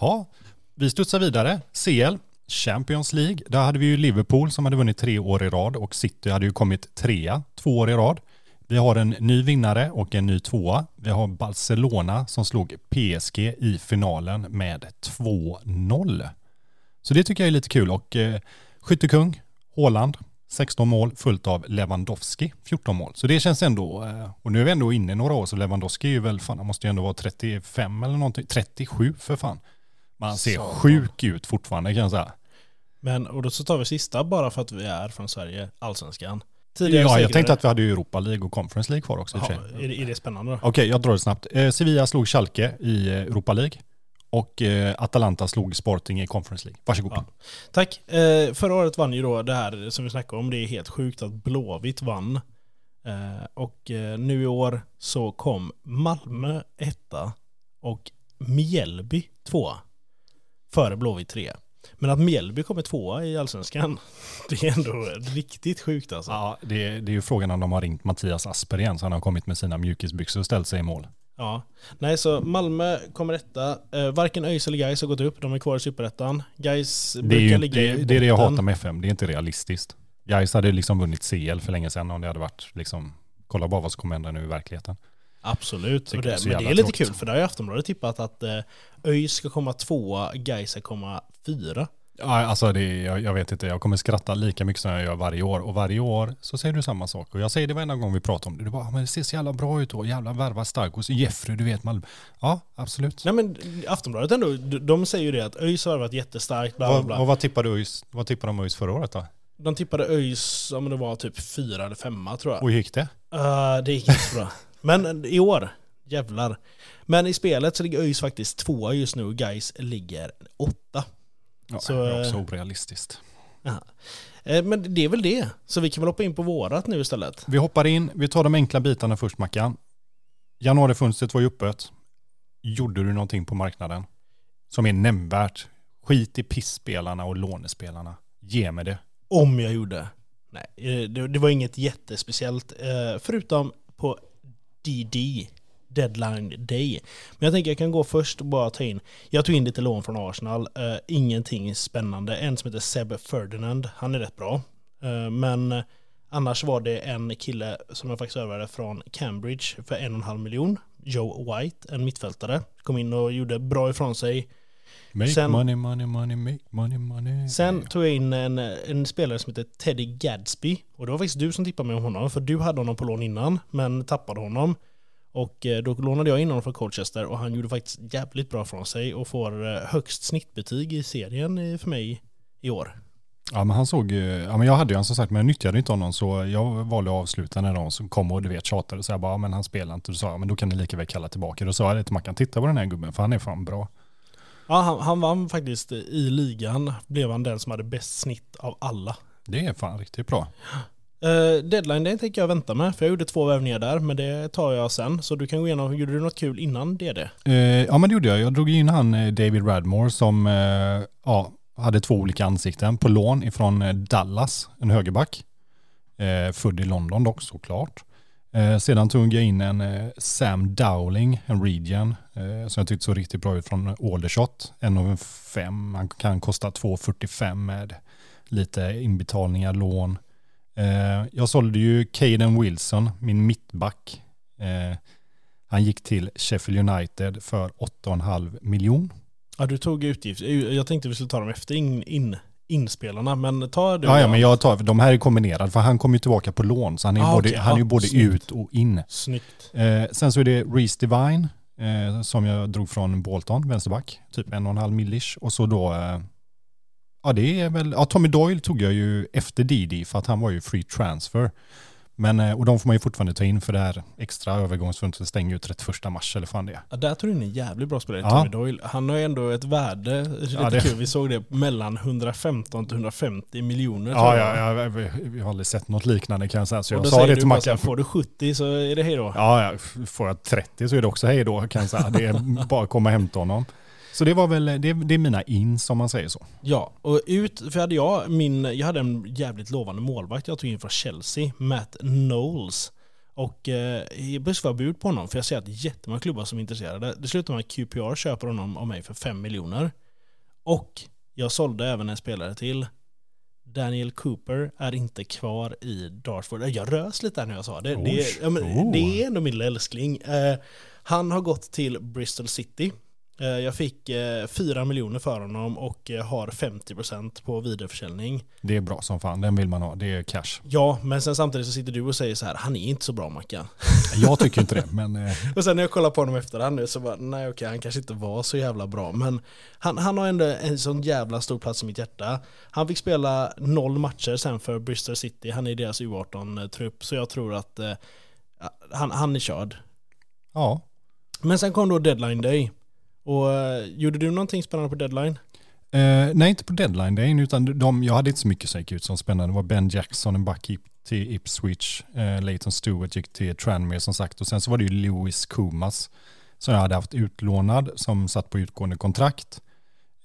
Ja, vi studsar vidare. CL, Champions League. Där hade vi ju Liverpool som hade vunnit tre år i rad och City hade ju kommit trea två år i rad. Vi har en ny vinnare och en ny tvåa. Vi har Barcelona som slog PSG i finalen med 2-0. Så det tycker jag är lite kul och eh, skyttekung, Haaland, 16 mål, följt av Lewandowski, 14 mål. Så det känns ändå, eh, och nu är vi ändå inne några år, så Lewandowski är ju väl, fan han måste ju ändå vara 35 eller någonting, 37 för fan. Man ser Satan. sjuk ut fortfarande kan jag säga. Men, och då så tar vi sista bara för att vi är från Sverige, allsvenskan. Ja, jag tänkte att vi hade Europa League och Conference League kvar också sig. är, det, är det spännande? Okej, jag drar det snabbt. Eh, Sevilla slog Schalke i eh, Europa League och eh, Atalanta slog Sporting i Conference League. Varsågod. Ja. Tack. Eh, förra året vann ju då det här som vi snackade om. Det är helt sjukt att Blåvitt vann. Eh, och eh, nu i år så kom Malmö etta och Mjällby tvåa. Före Blåvitt tre. Men att Mjällby kommer tvåa i Allsvenskan, det är ändå riktigt sjukt alltså. Ja, det, det är ju frågan om de har ringt Mattias Asper igen så han har kommit med sina mjukisbyxor och ställt sig i mål. Ja. Nej, så Malmö kommer etta. Eh, varken ÖIS eller Gais har gått upp. De är kvar i Superettan. Gais är, brukar ju, ligga det, i det är det jag hatar med FM, det är inte realistiskt. Gais hade liksom vunnit CL för länge sedan om det hade varit liksom, kolla bara vad som kommer hända nu i verkligheten. Absolut. Och det det, men det är lite tråkigt. kul för där har ju Aftonbladet tippat att eh, ÖIS ska komma tvåa, Gais ska komma fyra. Ja, alltså det, jag, jag vet inte, jag kommer skratta lika mycket som jag gör varje år. Och varje år så säger du samma sak. Och jag säger det varenda gång vi pratar om det. Du bara, "Ah, men det ser så jävla bra ut och jävla värva stark. Och så Jeffrey, du vet Malmö. Ja, absolut. Nej men Aftonbladet ändå, de- säger ju det att ÖIS har varit jättestarkt, bla bla bla. och vad tippade du vad tippade de ÖIS förra året då? De tippade ÖIS, om det var typ fyra eller femma tror jag. Och hur gick det? Uh, det gick inte så bra. Men i år, jävlar. Men i spelet så ligger ÖIS faktiskt tvåa just nu och Gais ligger åtta. Ja, Så, det är också eh, orealistiskt. Aha. Eh, Men det är väl det. Så vi kan väl hoppa in på vårat nu istället. Vi hoppar in, vi tar de enkla bitarna först Mackan. Januarifönstret var ju öppet. Gjorde du någonting på marknaden som är nämnvärt? Skit i pissspelarna och lånespelarna. Ge mig det. Om jag gjorde. Nej, eh, det, var inget jättespeciellt. Förutom på DD, Deadline Day. Men jag tänker jag kan gå först och bara ta in. Jag tog in lite lån från Arsenal. uh, Ingenting spännande. En som heter Seb Ferdinand. Han är rätt bra. Uh, Men annars var det en kille som jag faktiskt övade från Cambridge för en och en halv miljon. Joe White, en mittfältare. Kom in och gjorde bra ifrån sig. Make Sen- money, money, money, make money, money. Sen tog jag in en, en spelare som heter Teddy Gadsby. Och det var faktiskt du som tippade mig om honom. För du hade honom på lån innan, men tappade honom. Och eh, då lånade jag in honom från Colchester och han gjorde faktiskt jävligt bra från sig och får eh, högst snittbetyg i serien för mig i år. Ja men han såg ju, ja men jag hade ju han som sagt men jag nyttjade inte honom så jag valde att avsluta när de som kom och du vet tjatade och så jag bara, ja, men han spelar inte. Då sa jag, men då kan ni lika väl kalla tillbaka. Då sa jag det till Mackan, titta på den här gubben för han är fan bra. Ja, han, han vann faktiskt i ligan, blev han den som hade bäst snitt av alla. Det är fan riktigt bra. Uh, deadline det tänker jag vänta med, för jag gjorde två värvningar där, men det tar jag sen. Så du kan gå igenom, gjorde du något kul innan DD? Eh, ja men det gjorde jag. Jag drog in han eh, David Radmore som eh, ja, hade två olika ansikten på lån ifrån Dallas, en högerback. Eh, född i London dock såklart. Eh, sedan tog jag in en eh, Sam Dowling, en Region, eh, som jag tyckte såg riktigt bra ut från Aldershot. En av en fem, han kan kosta 2,45 med lite inbetalningar, lån. Eh, jag sålde ju Caden Wilson, min mittback. Eh, han gick till Sheffield United för 8,5 miljon. Ja, du tog utgift. Jag tänkte vi skulle ta dem efter in, in, inspelarna, men ta du. Ja, ja, men jag tar, de här är kombinerade för han kommer ju tillbaka på lån så han är, Ah, både, okej. han är ju Ja, både snyggt. ut och in. Snyggt. Eh, sen så är det Reece Divine eh, som jag drog från Bolton, vänsterback, typ en och en halv millish. Och så då, eh, ja det är väl, ja Tommy Doyle tog jag ju efter Didi för att han var ju free transfer. Men, eh, och de får man ju fortfarande ta in för det här extra övergångsfönstret stänger ju 31 mars eller fan det. Ja, där tog du en jävligt bra spelare, Ja. Tommy Doyle. Han har ju ändå ett värde, lite Ja, det- kul, vi såg det, mellan 115 till 150 miljoner. tror Ja, ja, ja, vi- har aldrig sett något liknande kan jag säga. Så Och jag sa det till Mackan. får du 70 så är det hej då. Ja, ja, får jag 30 så är det också hej då kan jag säga. Det är bara att komma och hämta honom. Så det var väl, det, det är mina ins om man säger så. Ja, och ut, för hade jag min, jag hade en jävligt lovande målvakt jag tog in från Chelsea, Matt Knowles. Och eh, jag få bud på honom, för jag ser att jättemånga klubbar som är intresserade. Det slutar med att QPR köper honom av mig för 5 miljoner. Och jag sålde även en spelare till. Daniel Cooper är inte kvar i Dartford. Jag rös lite där när jag sa det. Det, Oj. ja, men, Oh. det är ändå min älskling. Eh, han har gått till Bristol City. Eh, Jag fick eh, 4 miljoner för honom och eh, har 50% på vidareförsäljning. Det är bra som fan, den vill man ha. Det är cash. Ja, men sen samtidigt så sitter du och säger så här, han är inte så bra Mackan. Jag tycker inte det, men eh, Och sen när jag kollar på honom efterhand nu så bara, nej okej, han kanske inte var så jävla bra. Men han, han har ändå en sån jävla stor plats i mitt hjärta. Han fick spela noll matcher sen för Bristol City, han är deras U18-trupp. Så jag tror att eh, han, han är körd. ja. Men sen kom då deadline day. Och eh, gjorde du någonting spännande på deadline? Uh, nej, inte på deadline day, utan de, jag hade inte så mycket som gick ut som spännande. Det var Ben Jackson, en back till Ipswich. uh, Leighton Stewart gick till Tranmere som sagt. Och sen så var det ju Lewis Kumas som jag hade haft utlånad, som satt på utgående kontrakt.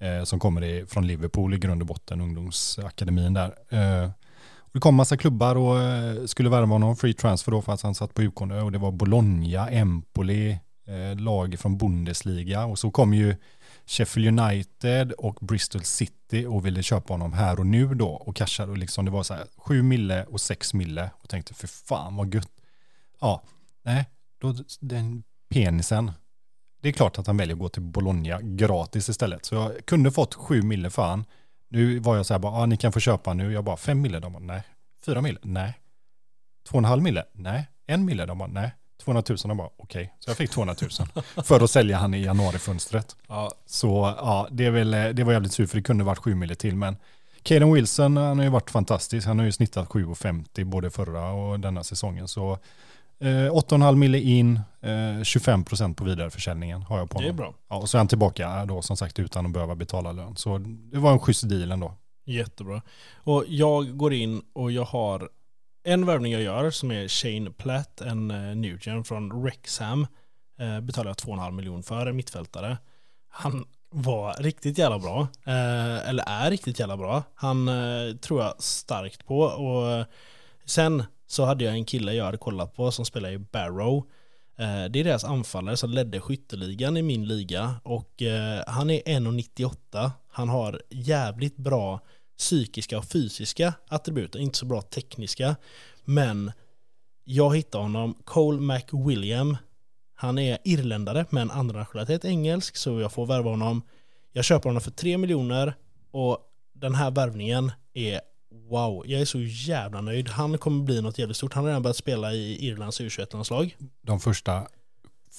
uh, som kommer från Liverpool i grund och botten, ungdomsakademin där. Uh, och det kom massa klubbar och skulle värva honom, free transfer då för att han satt på utgående. Och det var Bologna, Empoli, Eh, lag från Bundesliga. Och så kom ju Sheffield United och Bristol City och ville köpa honom här och nu då och cashade och liksom det var så här 7 mille och 6 mille och tänkte för fan vad gött. Ja, nej, då, den penisen, det är klart att han väljer att gå till Bologna gratis istället. Så jag kunde fått sju mille för han. Nu var jag så här bara, ah, ni kan få köpa nu. Jag bara, fem mille? De bara, nej. Fyra mille? Nej. Två och en halv mille? Nej. En mille? De bara, nej. 200 000 de bara, okej. Okay. Så jag fick 200 000 för att sälja han i januarifönstret. Ja. Så ja, det, är väl, det var jävligt sur för det kunde varit sju mille till. Men Caden Wilson, han har ju varit fantastisk. Han har ju snittat 7,50 både förra och denna säsongen. Så eh, 8,5 mille in, eh, 25% på vidareförsäljningen har jag på honom. Det är bra. Ja, och så är han tillbaka då som sagt utan att behöva betala lön. Så det var en schysst deal ändå. Jättebra. Och jag går in och jag har en värvning jag gör som är Shane Platt, en eh, Newgen från Rexham. Eh, betalar jag 2,5 miljoner för, en mittfältare. Han var riktigt jävla bra. Eh, eller är riktigt jävla bra. Han tror jag starkt på. Och sen så hade jag en kille jag hade kollat på som spelar i Barrow. Det är deras anfallare som ledde skytteligan i min liga och han är 1,98. Han har jävligt bra psykiska och fysiska attribut, inte så bra tekniska. Men jag hittade honom, Cole McWilliam. Han är irländare men andra nationalitet engelsk så jag får värva honom. Jag köper honom för 3 miljoner och den här värvningen är wow. Jag är så jävla nöjd. Han kommer bli något jävligt stort. Han har redan börjat spela i Irlands U21-landslag. De första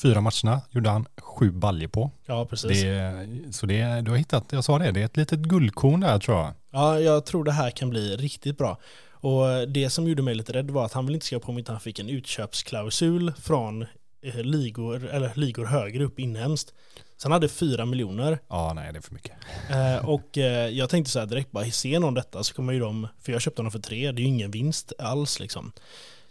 fyra matcherna gjorde han sju baljer på. Ja, precis. Det, så det, du har hittat, jag sa det, det är ett litet guldkorn där tror jag. Ja, jag tror det här kan bli riktigt bra. Och det som gjorde mig lite rädd var att han vill inte skriva på att han fick en utköpsklausul från eh, ligor, eller ligor högre upp inhemskt. Så han hade fyra miljoner. Ja, nej det är för mycket. Eh, och eh, jag tänkte så här direkt, bara ser någon detta så kommer ju de, för jag köpte honom för tre, det är ju ingen vinst alls liksom.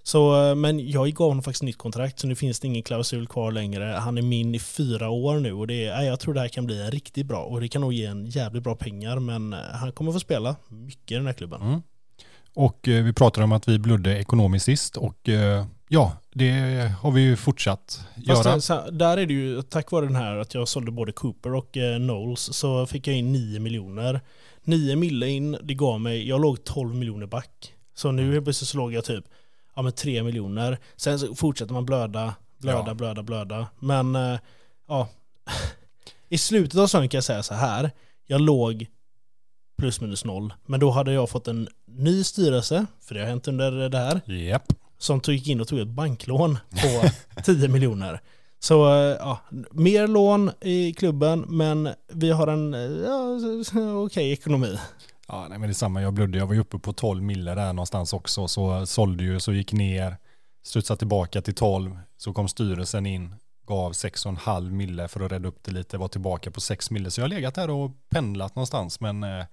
Så, men jag gav honom faktiskt nytt kontrakt så nu finns det ingen klausul kvar längre. Han är min i fyra år nu och det är, jag tror det här kan bli riktigt bra och det kan nog ge en jävligt bra pengar men eh, han kommer få spela mycket i den här klubben. Mm. Och eh, vi pratade om att vi blödde ekonomiskt sist och eh, ja, det har vi ju fortsatt Fast göra. Där är det ju, tack vare den här att jag sålde både Cooper och eh, Knowles så fick jag in 9 miljoner. 9 mille in, det gav mig, jag låg 12 miljoner back. Så nu helt plötsligt så låg jag typ ja, men 3 miljoner. Sen så fortsätter man blöda, blöda, ja. blöda, blöda. Men äh, ja, i slutet av säsongen kan jag säga så här. Jag låg plus minus noll. Men då hade jag fått en ny styrelse, för det har hänt under det här. Yep. Som tog in och tog ett banklån på 10 miljoner. Så eh, ja, mer lån i klubben, men vi har en ja, okej okay ekonomi. Ja, nej, men det är samma. Jag blödde. Jag var ju uppe på 12 mille där någonstans också. Så sålde ju, så gick ner, studsade tillbaka till 12. Så kom styrelsen in, gav 6,5 mille för att rädda upp det lite, var tillbaka på 6 mille. Så jag har legat där och pendlat någonstans. Men eh,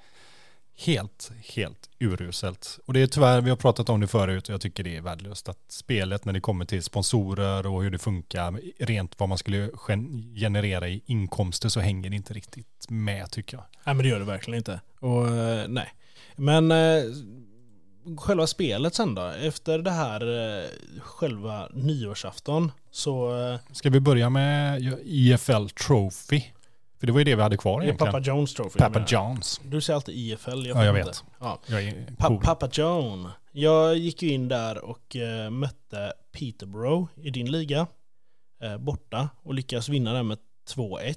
helt, helt uruselt. Och det är tyvärr, vi har pratat om det förut och jag tycker det är värdelöst att spelet när det kommer till sponsorer och hur det funkar, rent vad man skulle generera i inkomster så hänger det inte riktigt med tycker jag. Nej men det gör det verkligen inte. Och eh, nej. Men eh, själva spelet sen då? Efter det här eh, själva nyårsafton så... Ska vi börja med IFL Trophy? För det var ju det vi hade kvar egentligen. Papa Jones Trophy. Papa Jones. Du säger alltid IFL. Jag ja, jag vet. Ja. Jag pa Papa John. Jag gick ju in där och uh, mötte Peterborough i din liga. Uh, borta och lyckades vinna den med 2-1.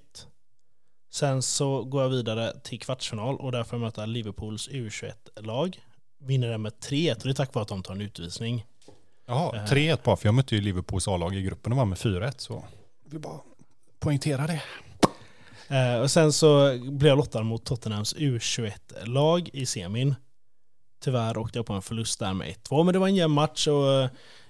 Sen så går jag vidare till kvartsfinal och där får jag möta Liverpools U21-lag. Vinner den med 3-1 och det är tack vare att de tar en utvisning. Jaha, 3-1 eh. bara för jag mötte ju Liverpools A-lag i gruppen och var med 4-1 så vi bara poängtera det. Eh, och sen så blev jag lottad mot Tottenhams U21-lag i semin. Tyvärr åkte jag på en förlust där med 1-2, men det var en jämn match och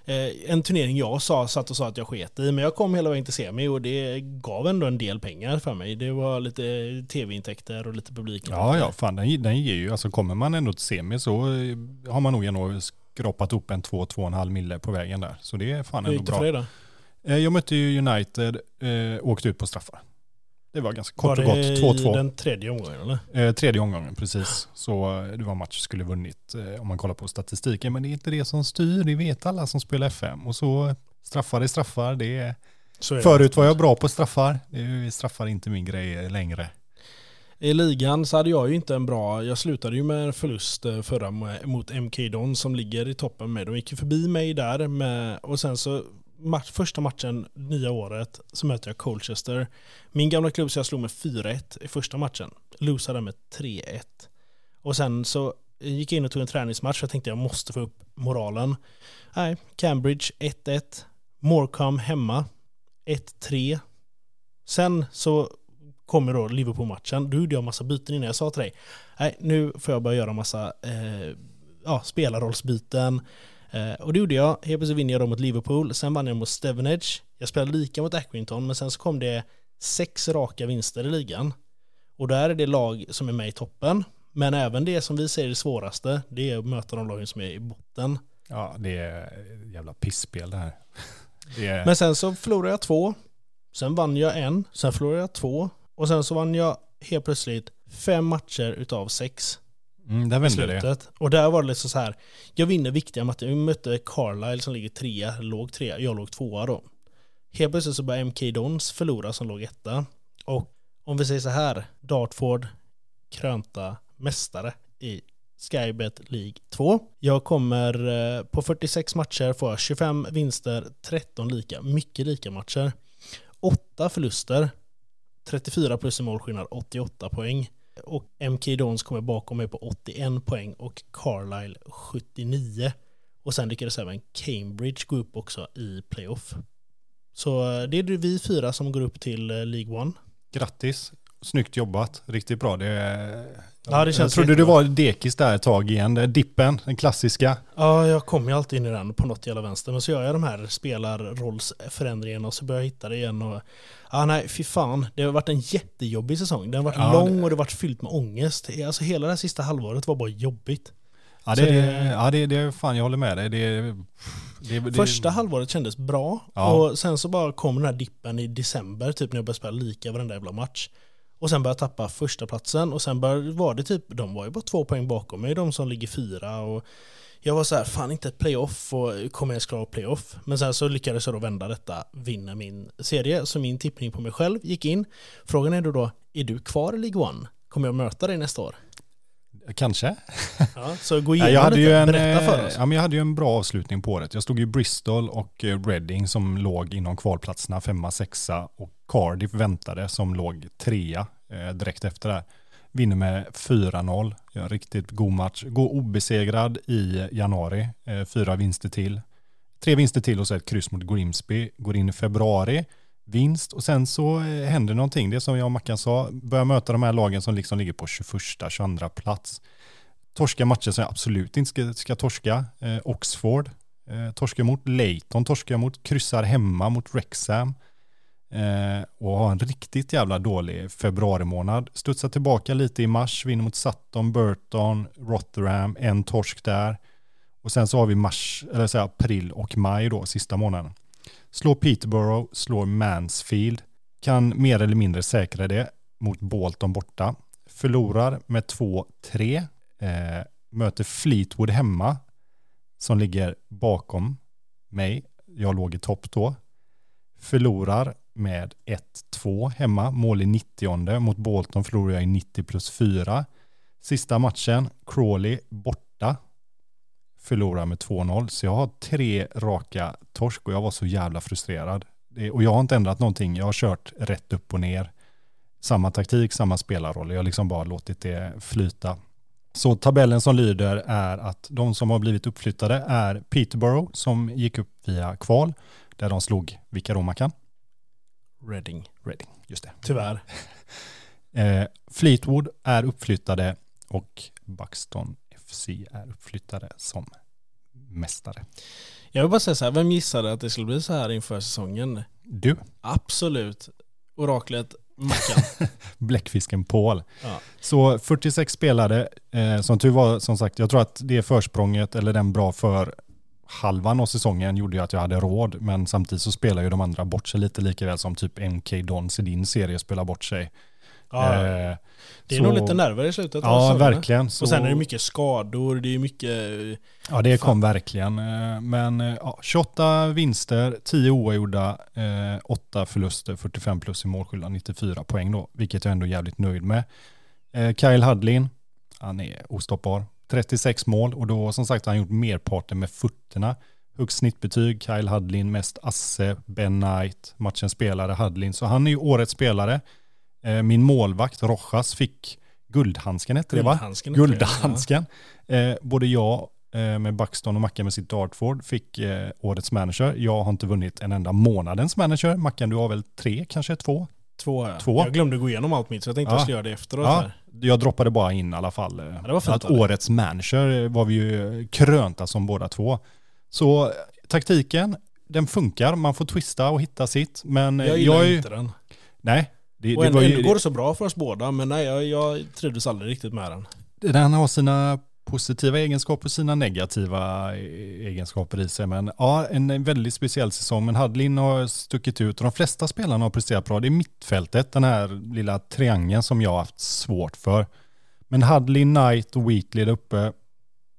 eh, en turnering jag sa, satt och sa att jag sket i, men jag kom hela vägen till semi och det gav ändå en del pengar för mig. Det var lite tv-intäkter och lite publik. Ja, ja, fan den, den ger ju, alltså kommer man ändå till semi så eh, har man nog ändå skrapat upp en 2-2,5 mille på vägen där. Så det är fan ändå bra. För det då? Jag mötte ju United, eh, åkte ut på straffar. Det var ganska kort var och gott. 2-2. Var det den tredje omgången eller? Eh, tredje omgången, precis. Så eh, det var match skulle vunnit eh, om man kollar på statistiken. Men det är inte det som styr, det vet alla som spelar FM. Och så straffar är straffar. Det är, är Förut var jag bra på straffar. Det straffar inte min grej längre. I ligan så hade jag ju inte en bra, jag slutade ju med en förlust eh, förra mot MK Don som ligger i toppen med. De gick ju förbi mig där med, och sen så match, första matchen nya året så möter jag Colchester. Min gamla klubb så jag slog med 4-1 i första matchen. Losade med 3-1. Och sen så gick jag in och tog en träningsmatch för jag tänkte jag måste få upp moralen. Nej, Cambridge 1-1. Morecambe hemma 1-3. Sen så kommer då Liverpool-matchen. Då gjorde jag massa byten innan jag sa till dig. Nej, nu får jag börja göra massa eh, ja, spelarrollsbyten. Eh, och det gjorde jag. Helt plötsligt vinner jag då mot Liverpool. Sen vann jag mot Stevenage. Jag spelade lika mot Accrington, men sen så kom det sex raka vinster i ligan. Och där är det lag som är med i toppen. Men även det som vi ser är det svåraste, det är att möta de lagen som är i botten. Ja, det är jävla pissspel det här. Det är... Men sen så förlorade jag två. Sen vann jag en. Sen förlorade jag två. Och sen så vann jag helt plötsligt fem matcher utav sex. Mm, där vände det. Och där var det liksom så här. Jag vinner viktiga matcher. Vi mötte Carlisle som ligger trea, låg trea. Jag låg tvåa då. Helt plötsligt så började MK Dons förlora som låg etta. Och om vi säger så här. Dartford krönta mästare i Skybet League 2. Jag kommer eh, på 46 matcher få 25 vinster, 13 lika, mycket lika matcher. 8 förluster, 34 plus i målskillnad, 88 poäng. Och MK Dons kommer bakom mig på 81 poäng och Carlisle 79. Och sen lyckades även Cambridge gå upp också i playoff. Så eh, det är vi fyra som går upp till eh, League One. Grattis! Snyggt jobbat, riktigt bra. Det, ja, det känns jag trodde du var dekis där ett tag igen. Det Dippen, den klassiska. Ja, jag kommer ju alltid in i den på något jävla vänster. Men så gör jag de här spelarrollsförändringarna och så börjar jag hitta det igen. Och, ja, nej, fy fan. Det har varit en jättejobbig säsong. Den har varit Ja, lång det- och det har varit fyllt med ångest. Alltså hela det här sista halvåret var bara jobbigt. Ja, det, det- ja det, det, fan jag håller med dig. Det, det, det, Första halvåret kändes bra Ja. och sen så bara kom den här dippen i december, typ när jag började spela lika varenda jävla match. Och sen började jag tappa första platsen och sen började, var det typ, de var ju bara två poäng bakom mig, de som ligger fyra och jag var så här, fan inte ett playoff och kommer jag ens klara playoff? Men sen så lyckades jag då vända detta, vinna min serie, så min tippning på mig själv gick in. Frågan är då då, är du kvar i League One? Kommer jag möta dig nästa år? Kanske. Ja, så gå Ja, igenom jag, hade lite, ju en, berätta för eh, oss. ja, men jag hade ju en bra avslutning på året. Jag stod i Bristol och eh, Reading som låg inom kvalplatserna, femma, sexa och Cardiff väntade som låg trea eh, direkt efter det. här. Vinner med 4-0. Gör en riktigt god match. Går obesegrad i januari. Eh, fyra vinster till. Tre vinster till och så ett kryss mot Grimsby. Går in i februari. Vinst och sen så eh, händer någonting. Det som jag och Mackan sa. Börjar möta de här lagen som liksom ligger på 21-22 plats torska matcher som jag absolut inte ska, ska torska. Eh, Oxford eh, torskar mot Leighton, torskar mot, kryssar hemma mot Wrexham. Eh, och har en riktigt jävla dålig februari månad. Studsar tillbaka lite i mars, vinner mot Sutton, Burton, Rotherham, en torsk där. Och sen så har vi mars, eller så här, april och maj då, sista månaden. Slår Peterborough, slår Mansfield, kan mer eller mindre säkra det mot Bolton borta. Förlorar med 2-3 eh, möter Fleetwood hemma som ligger bakom mig. Jag låg i topp då. Förlorar med 1-2 hemma, mål i 90 mot Bolton förlorar jag i 90 plus 4. Sista matchen, Crawley borta. Förlorar med 2-0, så jag har tre raka torsk och jag var så jävla frustrerad. Det, och jag har inte ändrat någonting, jag har kört rätt upp och ner. Samma taktik, samma spelarroll, jag har liksom bara låtit det flyta. Så tabellen som lyder är att de som har blivit uppflyttade är Peterborough som gick upp via kval där de slog vilka då Mackan? Reading. Reading, just det. Tyvärr. Eh, Fleetwood är uppflyttade och Buxton FC är uppflyttade som mästare. Jag vill bara säga så här, vem gissade att det skulle bli så här inför säsongen? Du, Absolut. Oraklet Mackan. bläckfisken Paul. Ja. Så 46 spelare, eh, som tur var, som sagt, jag tror att det försprånget eller den bra för halvan av säsongen gjorde ju att jag hade råd, men samtidigt så spelar ju de andra bort sig lite lika väl som typ MK Dons i din serie spelar bort sig. Ja, Eh, det är så- nog lite nerver i slutet Ja, säsongen. verkligen. Så, Och sen är det mycket skador, det är mycket... Ja, det Fan. kom verkligen. Eh, Men eh, ja, 28 vinster, 10 oavgjorda, eh, 8 förluster, 45 plus i målskillnad, 94 poäng då, vilket jag ändå är jävligt nöjd med. Eh, Kyle Hudlin, han är ostoppbar. 36 mål och då som sagt har han gjort merparten med fötterna. högst snittbetyg, Kyle Hudlin, mest asse, Ben Knight, matchens spelare Hudlin. Så han är ju årets spelare. Eh, min målvakt Rojas fick guldhandsken hette det va? Guldhandsken Guldhandsken. Eh, både jag eh, med Buxton och Mackan med sitt Dartford fick årets manager. Jag har inte vunnit en enda månadens manager. Mackan, du har väl tre, kanske två? Två, ja. Två. Jag glömde gå igenom allt mitt så jag tänkte Ja. jag skulle göra det efteråt. Ja, här. jag droppade bara in i alla fall. var fint att årets manager var vi ju krönta som båda två. Så taktiken, den funkar. Man får twista och hitta sitt. Men Jag gillar är ju- inte den. Nej, det, Och det ändå, var ändå ju, går det så bra för oss båda, men nej, jag, jag trivdes aldrig riktigt med den. den har sina positiva egenskaper och sina negativa eh, egenskaper i sig. Men ja, en väldigt speciell säsong. Men Hadlin har stuckit ut och de flesta spelarna har presterat bra. Det är mittfältet, den här lilla triangeln som jag har haft svårt för. Men Hadlin, Knight och Wheatley där uppe,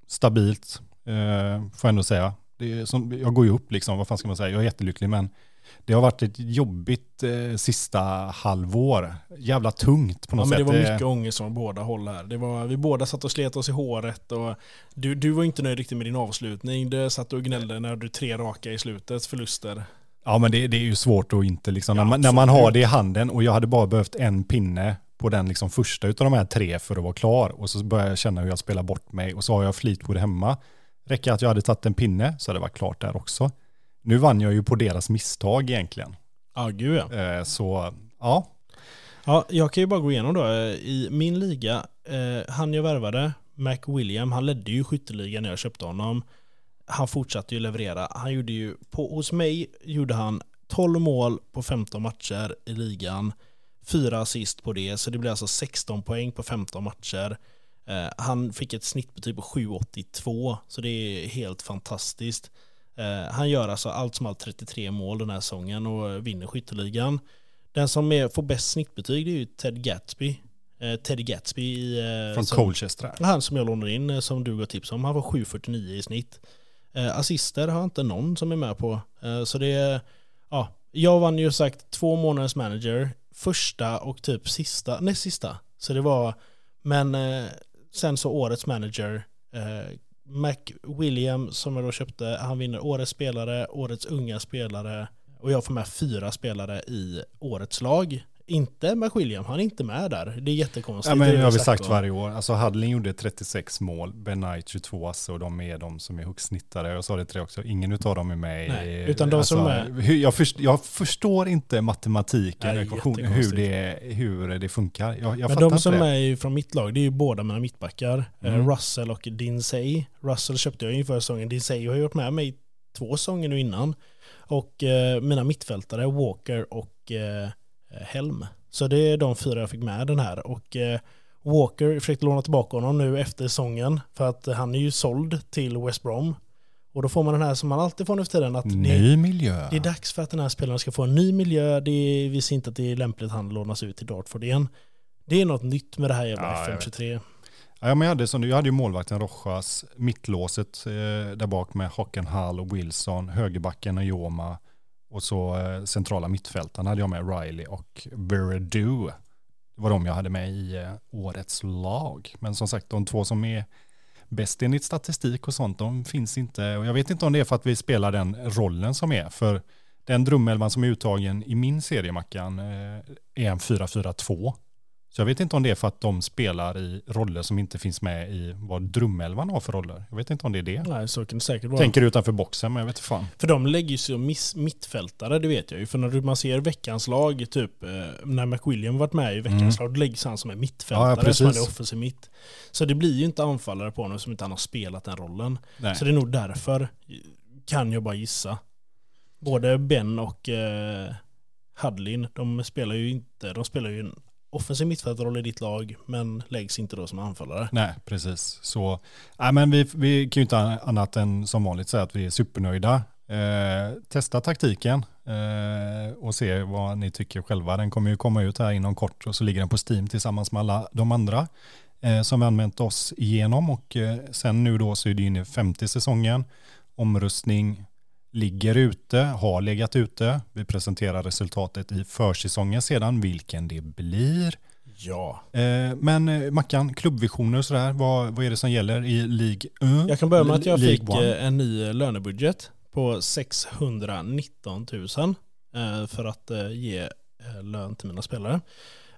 stabilt, eh, får jag ändå säga. Det som, jag går ju upp liksom, vad fan ska man säga, jag är jättelycklig men det har varit ett jobbigt eh, sista halvår. Jävla tungt på Ja, något men det sätt. var mycket ångest från båda håll här. Det var, vi båda satt och slet oss i håret och du, du var inte nöjd riktigt med din avslutning. Du satt och gnällde när du tre raka i slutet, förluster. Ja men det, det är ju svårt att inte liksom, Ja, när, man, när man har det i handen och jag hade bara behövt en pinne på den liksom första utav de här tre för att vara klar och så börjar jag känna hur jag spelar bort mig och så har jag Fleetwood hemma. Räcker att jag hade tagit en pinne så hade det varit klart där också. Nu vann jag ju på deras misstag egentligen. Ja, gud ja. Eh, så ja, Ja, jag kan ju bara gå igenom då. Eh, I min liga, eh, han jag värvade, Mac William, han ledde ju skytteligan när jag köpte honom. Han fortsatte ju leverera. Han gjorde ju, på, hos mig gjorde han 12 mål på 15 matcher i ligan. Fyra assist på det, så det blir alltså 16 poäng på 15 matcher. Eh, han fick ett snittbetyg på 7,82, så det är helt fantastiskt. Eh, han gör alltså allt som allt 33 mål den här säsongen och vinner skytteligan. Den som är, får bäst snittbetyg det är ju Ted Gatsby. Eh, Teddy Gatsby i... Eh, från som, Colchester. Han som jag lånade in, eh, som du gav tips om. Han var 7,49 i snitt. Eh, assister har inte någon som är med på. Så det är... Ja, jag vann ju sagt två månaders manager. Första och typ sista, näst sista. Så det var... Men sen så årets manager. Eh, Mac William som jag då köpte, han vinner årets spelare, årets unga spelare och jag får med fyra spelare i årets lag. Inte Mac William, han är inte med där. Det är jättekonstigt. Ja, men det har vi sagt då. varje år. Alltså Hadlin gjorde 36 mål, Ben Knight 22 asse och de är de som är högst snittade. Jag sa det till dig också, ingen utav dem är med Nej, i... utan de som är- Jag, först, jag förstår inte matematiken, Nej, ekvationen, hur det, hur det funkar. Jag, jag Men de som det. är ju från mitt lag, det är ju båda mina mittbackar. Eh, Mm. Russell och Dinsey. Russell köpte jag inför säsongen. Dinsey har ju varit med mig två säsonger nu innan. Och eh, mina mittfältare, Walker och eh, Helm. Så det är de fyra jag fick med den här. Och eh, Walker försökte låna tillbaka honom nu efter säsongen. För att han är ju såld till West Brom. Och då får man den här som man alltid får nu för tiden. Att det, Ny miljö. det är dags för att den här spelaren ska få en ny miljö. Det är, vi ser inte att det är lämpligt att han lånas ut till Dartford igen. Det är något nytt med det här jävla Ja, jag vet. FM23. Ja, men jag, hade, som, du- jag hade ju målvakten Rojas, mittlåset eh, där bak med Hockenhall och Wilson, högerbacken och Joma och så eh, centrala mittfältarna hade jag med Riley och Verdu. Det var de jag hade med i eh, årets lag. Men som sagt, de två som är bäst enligt statistik och sånt, de finns inte. Och jag vet inte om det är för att vi spelar den rollen som är. För den drömelvan som är uttagen i min serie, Mackan, eh, är en 4-4-2. Så jag vet inte om det är för att de spelar i roller som inte finns med i vad drömelvan har för roller. Jag vet inte om det är det. Nej, så kan det säkert vara. Tänker utanför boxen, men jag vet inte fan. För de lägger ju sig som miss- mittfältare, det vet jag ju. För när man ser veckans lag, typ eh, när McWilliam varit med i veckans Mm. lag, då läggs han som en Ja, mittfältare, ja, som precis. han är offensiv mitt. Så det blir ju inte anfallare på honom som inte han har spelat den rollen. Nej. Så det är nog därför, kan jag bara gissa. Både Ben och eh, Hudlin, de spelar ju inte, de spelar ju en offensiv mittfältarroll i ditt lag, men läggs inte då som anfallare. Nej, precis. Så, nej, men vi, vi kan ju inte annat än som vanligt säga att vi är supernöjda. Eh, testa taktiken eh, och se vad ni tycker själva. Den kommer ju komma ut här inom kort och så ligger den på Steam tillsammans med alla de andra eh, som vi använt oss igenom och eh, sen nu då så är det inne i femte säsongen. Omröstning ligger ute, har legat ute. Vi presenterar resultatet i försäsongen sedan, vilken det blir. Ja. Eh, men eh, Mackan, klubbvisioner och sådär, vad, vad är det som gäller i League 1? Jag kan börja med att jag League fick One? eh, en ny lönebudget på 619 000 eh, för att ge lön till mina spelare.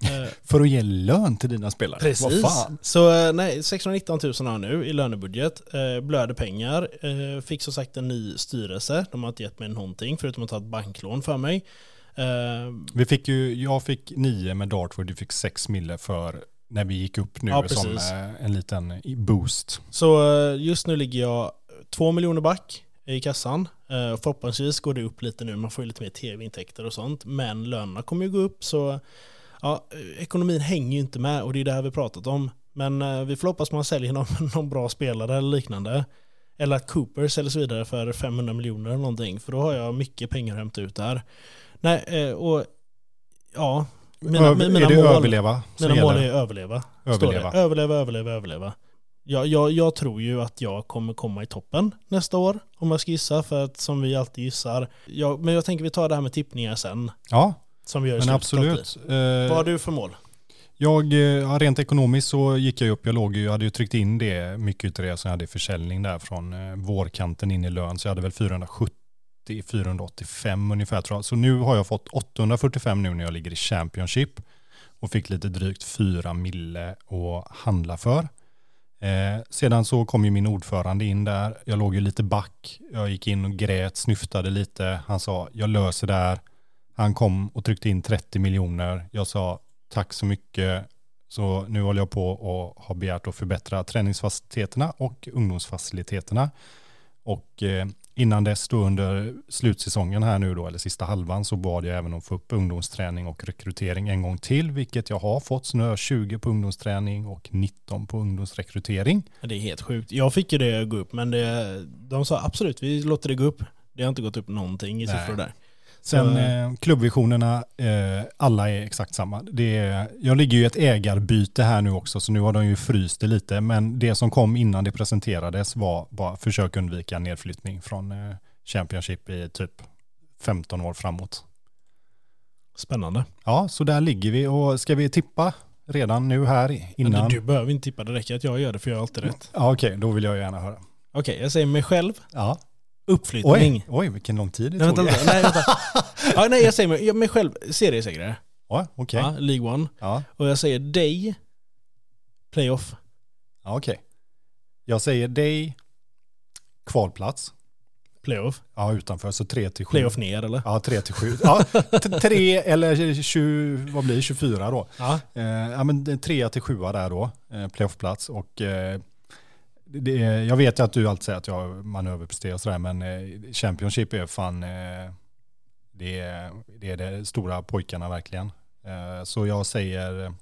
För att ge lön till dina spelare? Vad Precis. Så eh, nej, 619 000 har jag nu i lönebudget. Eh, blöder pengar. Eh, fick som sagt en ny styrelse. De har inte gett mig någonting förutom att ta ett banklån för mig. Vi fick ju, jag fick nio med Dartford, du fick sex mille för när vi gick upp nu Ja, som en liten boost. så just nu ligger jag två miljoner back i kassan. Förhoppningsvis går det upp lite nu, man får ju lite mer tv-intäkter och sånt. Men lönerna kommer ju gå upp så ja, ekonomin hänger ju inte med och det är det här vi pratat om. Men eh, vi får hoppas man säljer någon, någon bra spelare eller liknande. Eller att Cooper säljs vidare för 500 miljoner eller någonting. För då har jag mycket pengar att hämta ut där. Nej, eh, och ja. Mina, Ö- mina är det mål, överleva mina mål är överleva. Överleva. Överleva, överleva, överleva. Jag, jag, jag tror ju att jag kommer komma i toppen nästa år, om jag ska gissa, för att som vi alltid gissar. Jag, men jag tänker vi tar det här med tippningar sen, Ja, som vi gör i men absolut. Eh, Vad har du för mål? Jag, eh, ja, rent ekonomiskt så gick jag upp, jag låg ju, jag hade ju tryckt in det, mycket av det som jag hade i försäljning där från eh, vårkanten in i lön, så jag hade väl 470-485 ungefär tror jag. Så nu har jag fått 845 nu när jag ligger i Championship och fick lite drygt 4 mille att handla för. Eh, sedan så kom ju min ordförande in där, jag låg ju lite back, jag gick in och grät, snyftade lite, han sa jag löser det här. Han kom och tryckte in 30 miljoner, jag sa tack så mycket. Så nu håller jag på och har begärt att förbättra träningsfaciliteterna och ungdomsfaciliteterna. Och eh, innan dess då under slutsäsongen här nu då, eller sista halvan, så bad jag även om att få upp ungdomsträning och rekrytering en gång till, vilket jag har fått. Så nu har jag 20 på ungdomsträning och 19 på ungdomsrekrytering. Det är helt sjukt. Jag fick ju det gå upp, men det, de sa absolut, vi låter det gå upp. Det har inte gått upp någonting i siffror där. Sen eh, klubbvisionerna, eh, alla är exakt samma. Det är, jag ligger ju i ett ägarbyte här nu också, så nu har de ju fryst det lite. Men det som kom innan det presenterades var bara försök undvika nedflyttning från eh, Championship i typ 15 år framåt. Spännande. Ja, så där ligger vi och ska vi tippa redan nu här innan? du, du behöver inte tippa, det räcker att jag gör det för jag har alltid rätt. Ja, okej, då vill jag gärna höra. Okej, jag säger mig själv, Ja. Uppflyttning. Oj, oj, vilken lång tid det Nej, tog. vänta, nej, vänta. Ja, nej, jag säger mig, jag- mig själv, seriesegrare. Ja, okej. Ja, League One. Ja, Och jag säger dig, playoff. ja, okej. Jag säger dig, kvalplats. Playoff. Ja, utanför, så 3 till 7. Playoff ner eller? Ja, 3 till 7. Ja, 3 eller 20, vad blir det, 24 då. Ja. Eh, ja, men 3 till 7 där då, eh, playoffplats. Och eh, det, jag vet att du alltid säger att jag manöverpresterar och sådär, men eh, Championship är fan, eh, det, är, det är de stora pojkarna verkligen. Eh, så jag säger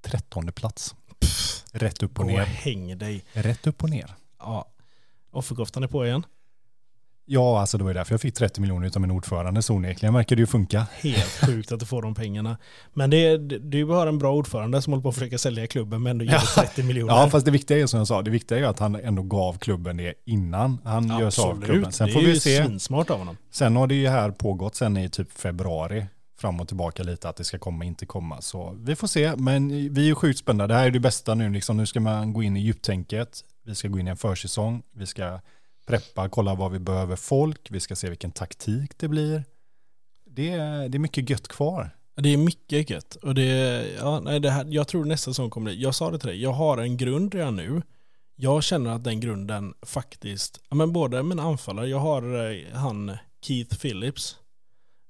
13 plats. Rätt upp och ner. häng dig. Rätt upp och ner. Ja. Offerkoftan är på igen. Ja, alltså det var ju därför jag fick 30 miljoner utav min ordförande, så onekligen verkar det ju funka. Helt sjukt att du får de pengarna. Men det, du har en bra ordförande som håller på att försöka sälja klubben men ändå ger Ja. 30 miljoner. Ja, fast det viktiga är som jag sa, det viktiga är att han ändå gav klubben det innan han gör sig av klubben. Sen det får är vi ju se. svinsmart av honom. Sen har det ju här pågått sen i typ februari fram och tillbaka lite att det ska komma, inte komma. Så vi får se, men vi är ju sjukt spända. Det här är det bästa nu, liksom. nu ska man gå in i djuptänket. Vi ska gå in i en försäsong, vi ska preppa, kolla vad vi behöver folk, vi ska se vilken taktik det blir. Det är, det är mycket gött kvar. Det är mycket gött. Och det, ja, nej, det här, jag tror nästa säsong kommer bli, jag sa det till dig, jag har en grund redan nu. Jag känner att den grunden faktiskt, ja, men både mina anfallare, jag har eh, han Keith Phillips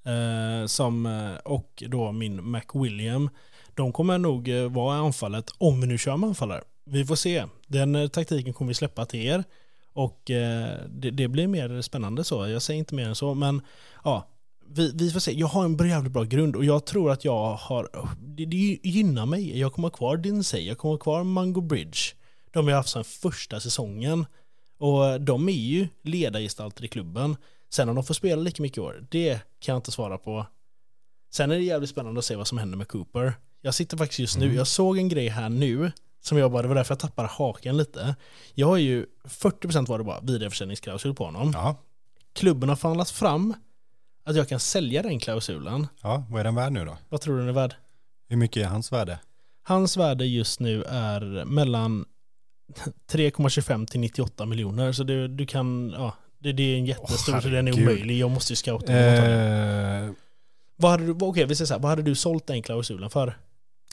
eh, som, eh, och då min McWilliam. De kommer nog eh, vara i anfallet om vi nu kör med anfallare. Vi får se. Den taktiken kommer vi släppa till er. Och eh, det, det blir mer spännande så. Jag säger inte mer än så. Men ja, vi, vi får se. Jag har en jävligt bra grund och jag tror att jag har... Det, det gynnar mig. Jag kommer ha kvar Dinsey, jag kommer ha kvar Mango Bridge. De har jag haft sedan första säsongen. Och de är ju ledargestalter i klubben. Sen om de får spela lika mycket i år, det kan jag inte svara på. Sen är det jävligt spännande att se vad som händer med Cooper. Jag sitter faktiskt just nu, Mm. jag såg en grej här nu som jag bara, det var därför jag tappade haken lite. Jag har ju 40% var det bara vidareförsäljningsklausul på honom. Ja, Klubben har förhandlat fram att jag kan sälja den klausulen. ja vad är den värd nu då? Vad tror du den är värd? Hur mycket är hans värde? Hans värde just nu är mellan 3,25 till 98 miljoner. Så du, du kan, ja, Det, det är en jättestor, så den är omöjlig. Jag måste ju scouta. Eh, Vad hade du, okej vi säger så här, vad hade du sålt den klausulen för?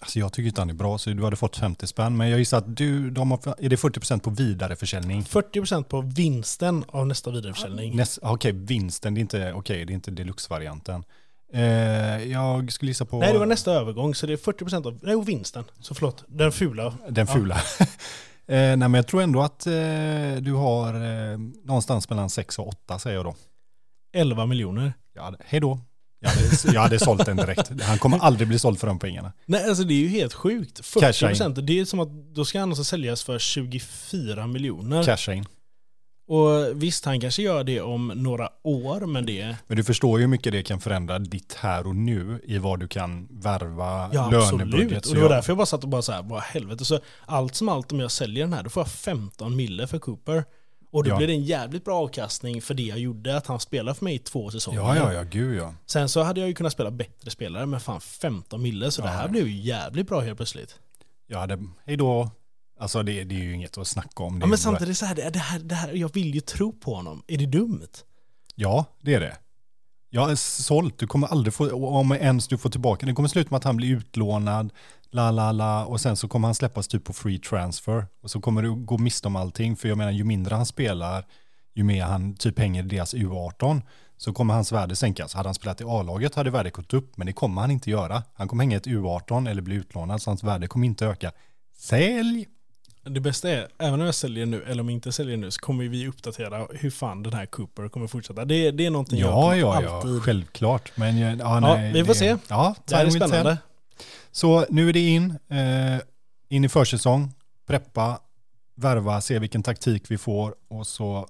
Alltså jag tycker inte han är bra, så du hade fått 50 spänn. Men jag gissar att du, de har, är det 40% på vidareförsäljning? 40% på vinsten av nästa vidareförsäljning. Näst, ah, okej, vinsten, det är inte, det är inte deluxe-varianten. Eh, jag skulle gissa på Nej, det var nästa övergång, så det är 40% av, nej, och vinsten. Så förlåt, den fula. den fula. eh, nej, men jag tror ändå att eh, du har eh, någonstans mellan 6 och 8 säger jag då. 11 miljoner. Ja, hej då. Jag hade, jag hade sålt den direkt. Han kommer aldrig bli såld för de pengarna. Nej, alltså det är ju helt sjukt. Casha 40%, det är som att då ska han alltså säljas för 24 miljoner. Casha in. Och visst, han kanske gör det om några år, men det... Men du förstår ju hur mycket det kan förändra ditt här och nu i vad du kan värva, Ja, lönebudget. absolut. Och det var därför jag bara satt och bara så här, vad helvete. Så allt som allt om jag säljer den här, då får jag 15 mille för Cooper. Och då Ja. blir det en jävligt bra avkastning för det jag gjorde, att han spelar för mig i två säsonger. Ja, ja, ja, gud ja. Sen så hade jag ju kunnat spela bättre spelare, men fan 15 mille, så det Ja, här ja. blev ju jävligt bra helt plötsligt. Jag hade, hej då. Alltså det, det är ju inget att snacka om. Det Ja, men samtidigt så här, det, det här, det här, jag vill ju tro på honom. Är det dumt? Ja, det är det. Jag är sålt, du kommer aldrig få, om ens du får tillbaka, det kommer sluta med att han blir utlånad, la la la, och sen så kommer han släppas typ på free transfer. Och så kommer du gå miste om allting, för jag menar ju mindre han spelar, ju mer han typ hänger i deras U18, så kommer hans värde sänkas. Hade han spelat i A-laget hade värdet gått upp, men det kommer han inte göra. Han kommer hänga i ett U18 eller bli utlånad, så hans värde kommer inte öka. Sälj! Det bästa är, även om jag säljer nu, eller om jag inte säljer nu, så kommer vi uppdatera hur fan den här Cooper kommer fortsätta. Det, det är någonting jag Ja, kommer ja, ja, alltid... självklart. Men ja, ja, Ja, nej, vi får det, se. Ja, Det här är spännande. Så nu är det in, eh, in i försäsong, preppa, värva, se vilken taktik vi får och så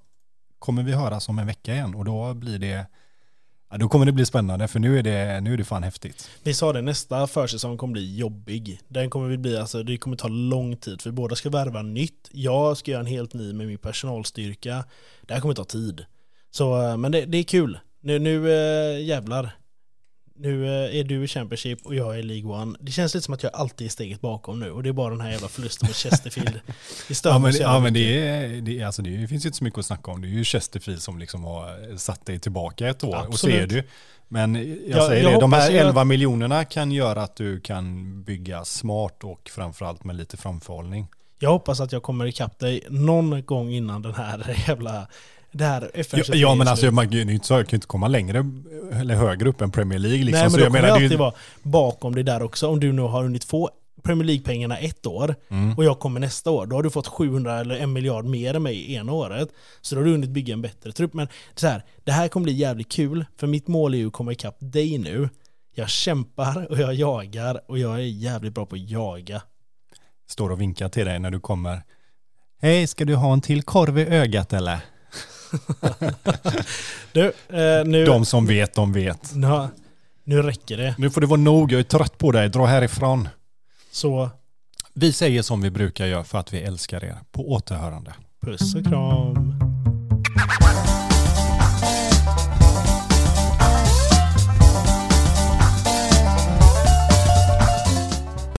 kommer vi höras om en vecka igen och då blir det, ja, då kommer det bli spännande för nu är det, nu är det fan häftigt. Vi sa det, nästa försäsong kommer bli jobbig. Den kommer vi bli, alltså det kommer ta lång tid för vi båda ska värva nytt. Jag ska göra en helt ny med min personalstyrka. Det här kommer ta tid. Så, eh, men det, det är kul. Nu, nu äh, jävlar. Nu eh, är du i Championship och jag är i League One. Det känns lite som att jag alltid är steget bakom nu och det är bara den här jävla förlusten mot Chesterfield. Det stör Ja men, så ja, men det, är, det, är, alltså, det finns inte så mycket att snacka om. Det är ju Chesterfield som liksom har satt dig tillbaka ett år och Absolut. ser du. Men jag Jag- säger jag det, de här ju att- 11 miljonerna kan göra att du kan bygga smart och framförallt med lite framförhållning. Jag hoppas att jag kommer ikapp dig någon gång innan den här jävla... Det här FN Ja, ja men alltså man, kan ju inte komma längre eller högre upp än Premier League. Liksom. Nej men så då jag kommer menar, jag alltid ju, vara bakom det där också. Om du nu har hunnit få Premier League-pengarna ett år Mm. och jag kommer nästa år, då har du fått 700 eller en miljard mer än mig ena året. Så då har du hunnit bygga en bättre trupp. Men så här, det här kommer bli jävligt kul, för mitt mål är ju att komma ikapp dig nu. Jag kämpar och jag jagar och jag är jävligt bra på att jaga. står och vinkar till dig när du kommer. Hej, ska du ha en till korv i ögat eller? Du, eh, nu, De som vet, de vet. nu, nu räcker det. Nu får det vara nog, jag är trött på dig, dra härifrån. Så Vi säger som vi brukar göra för att vi älskar er. På återhörande. puss och kram.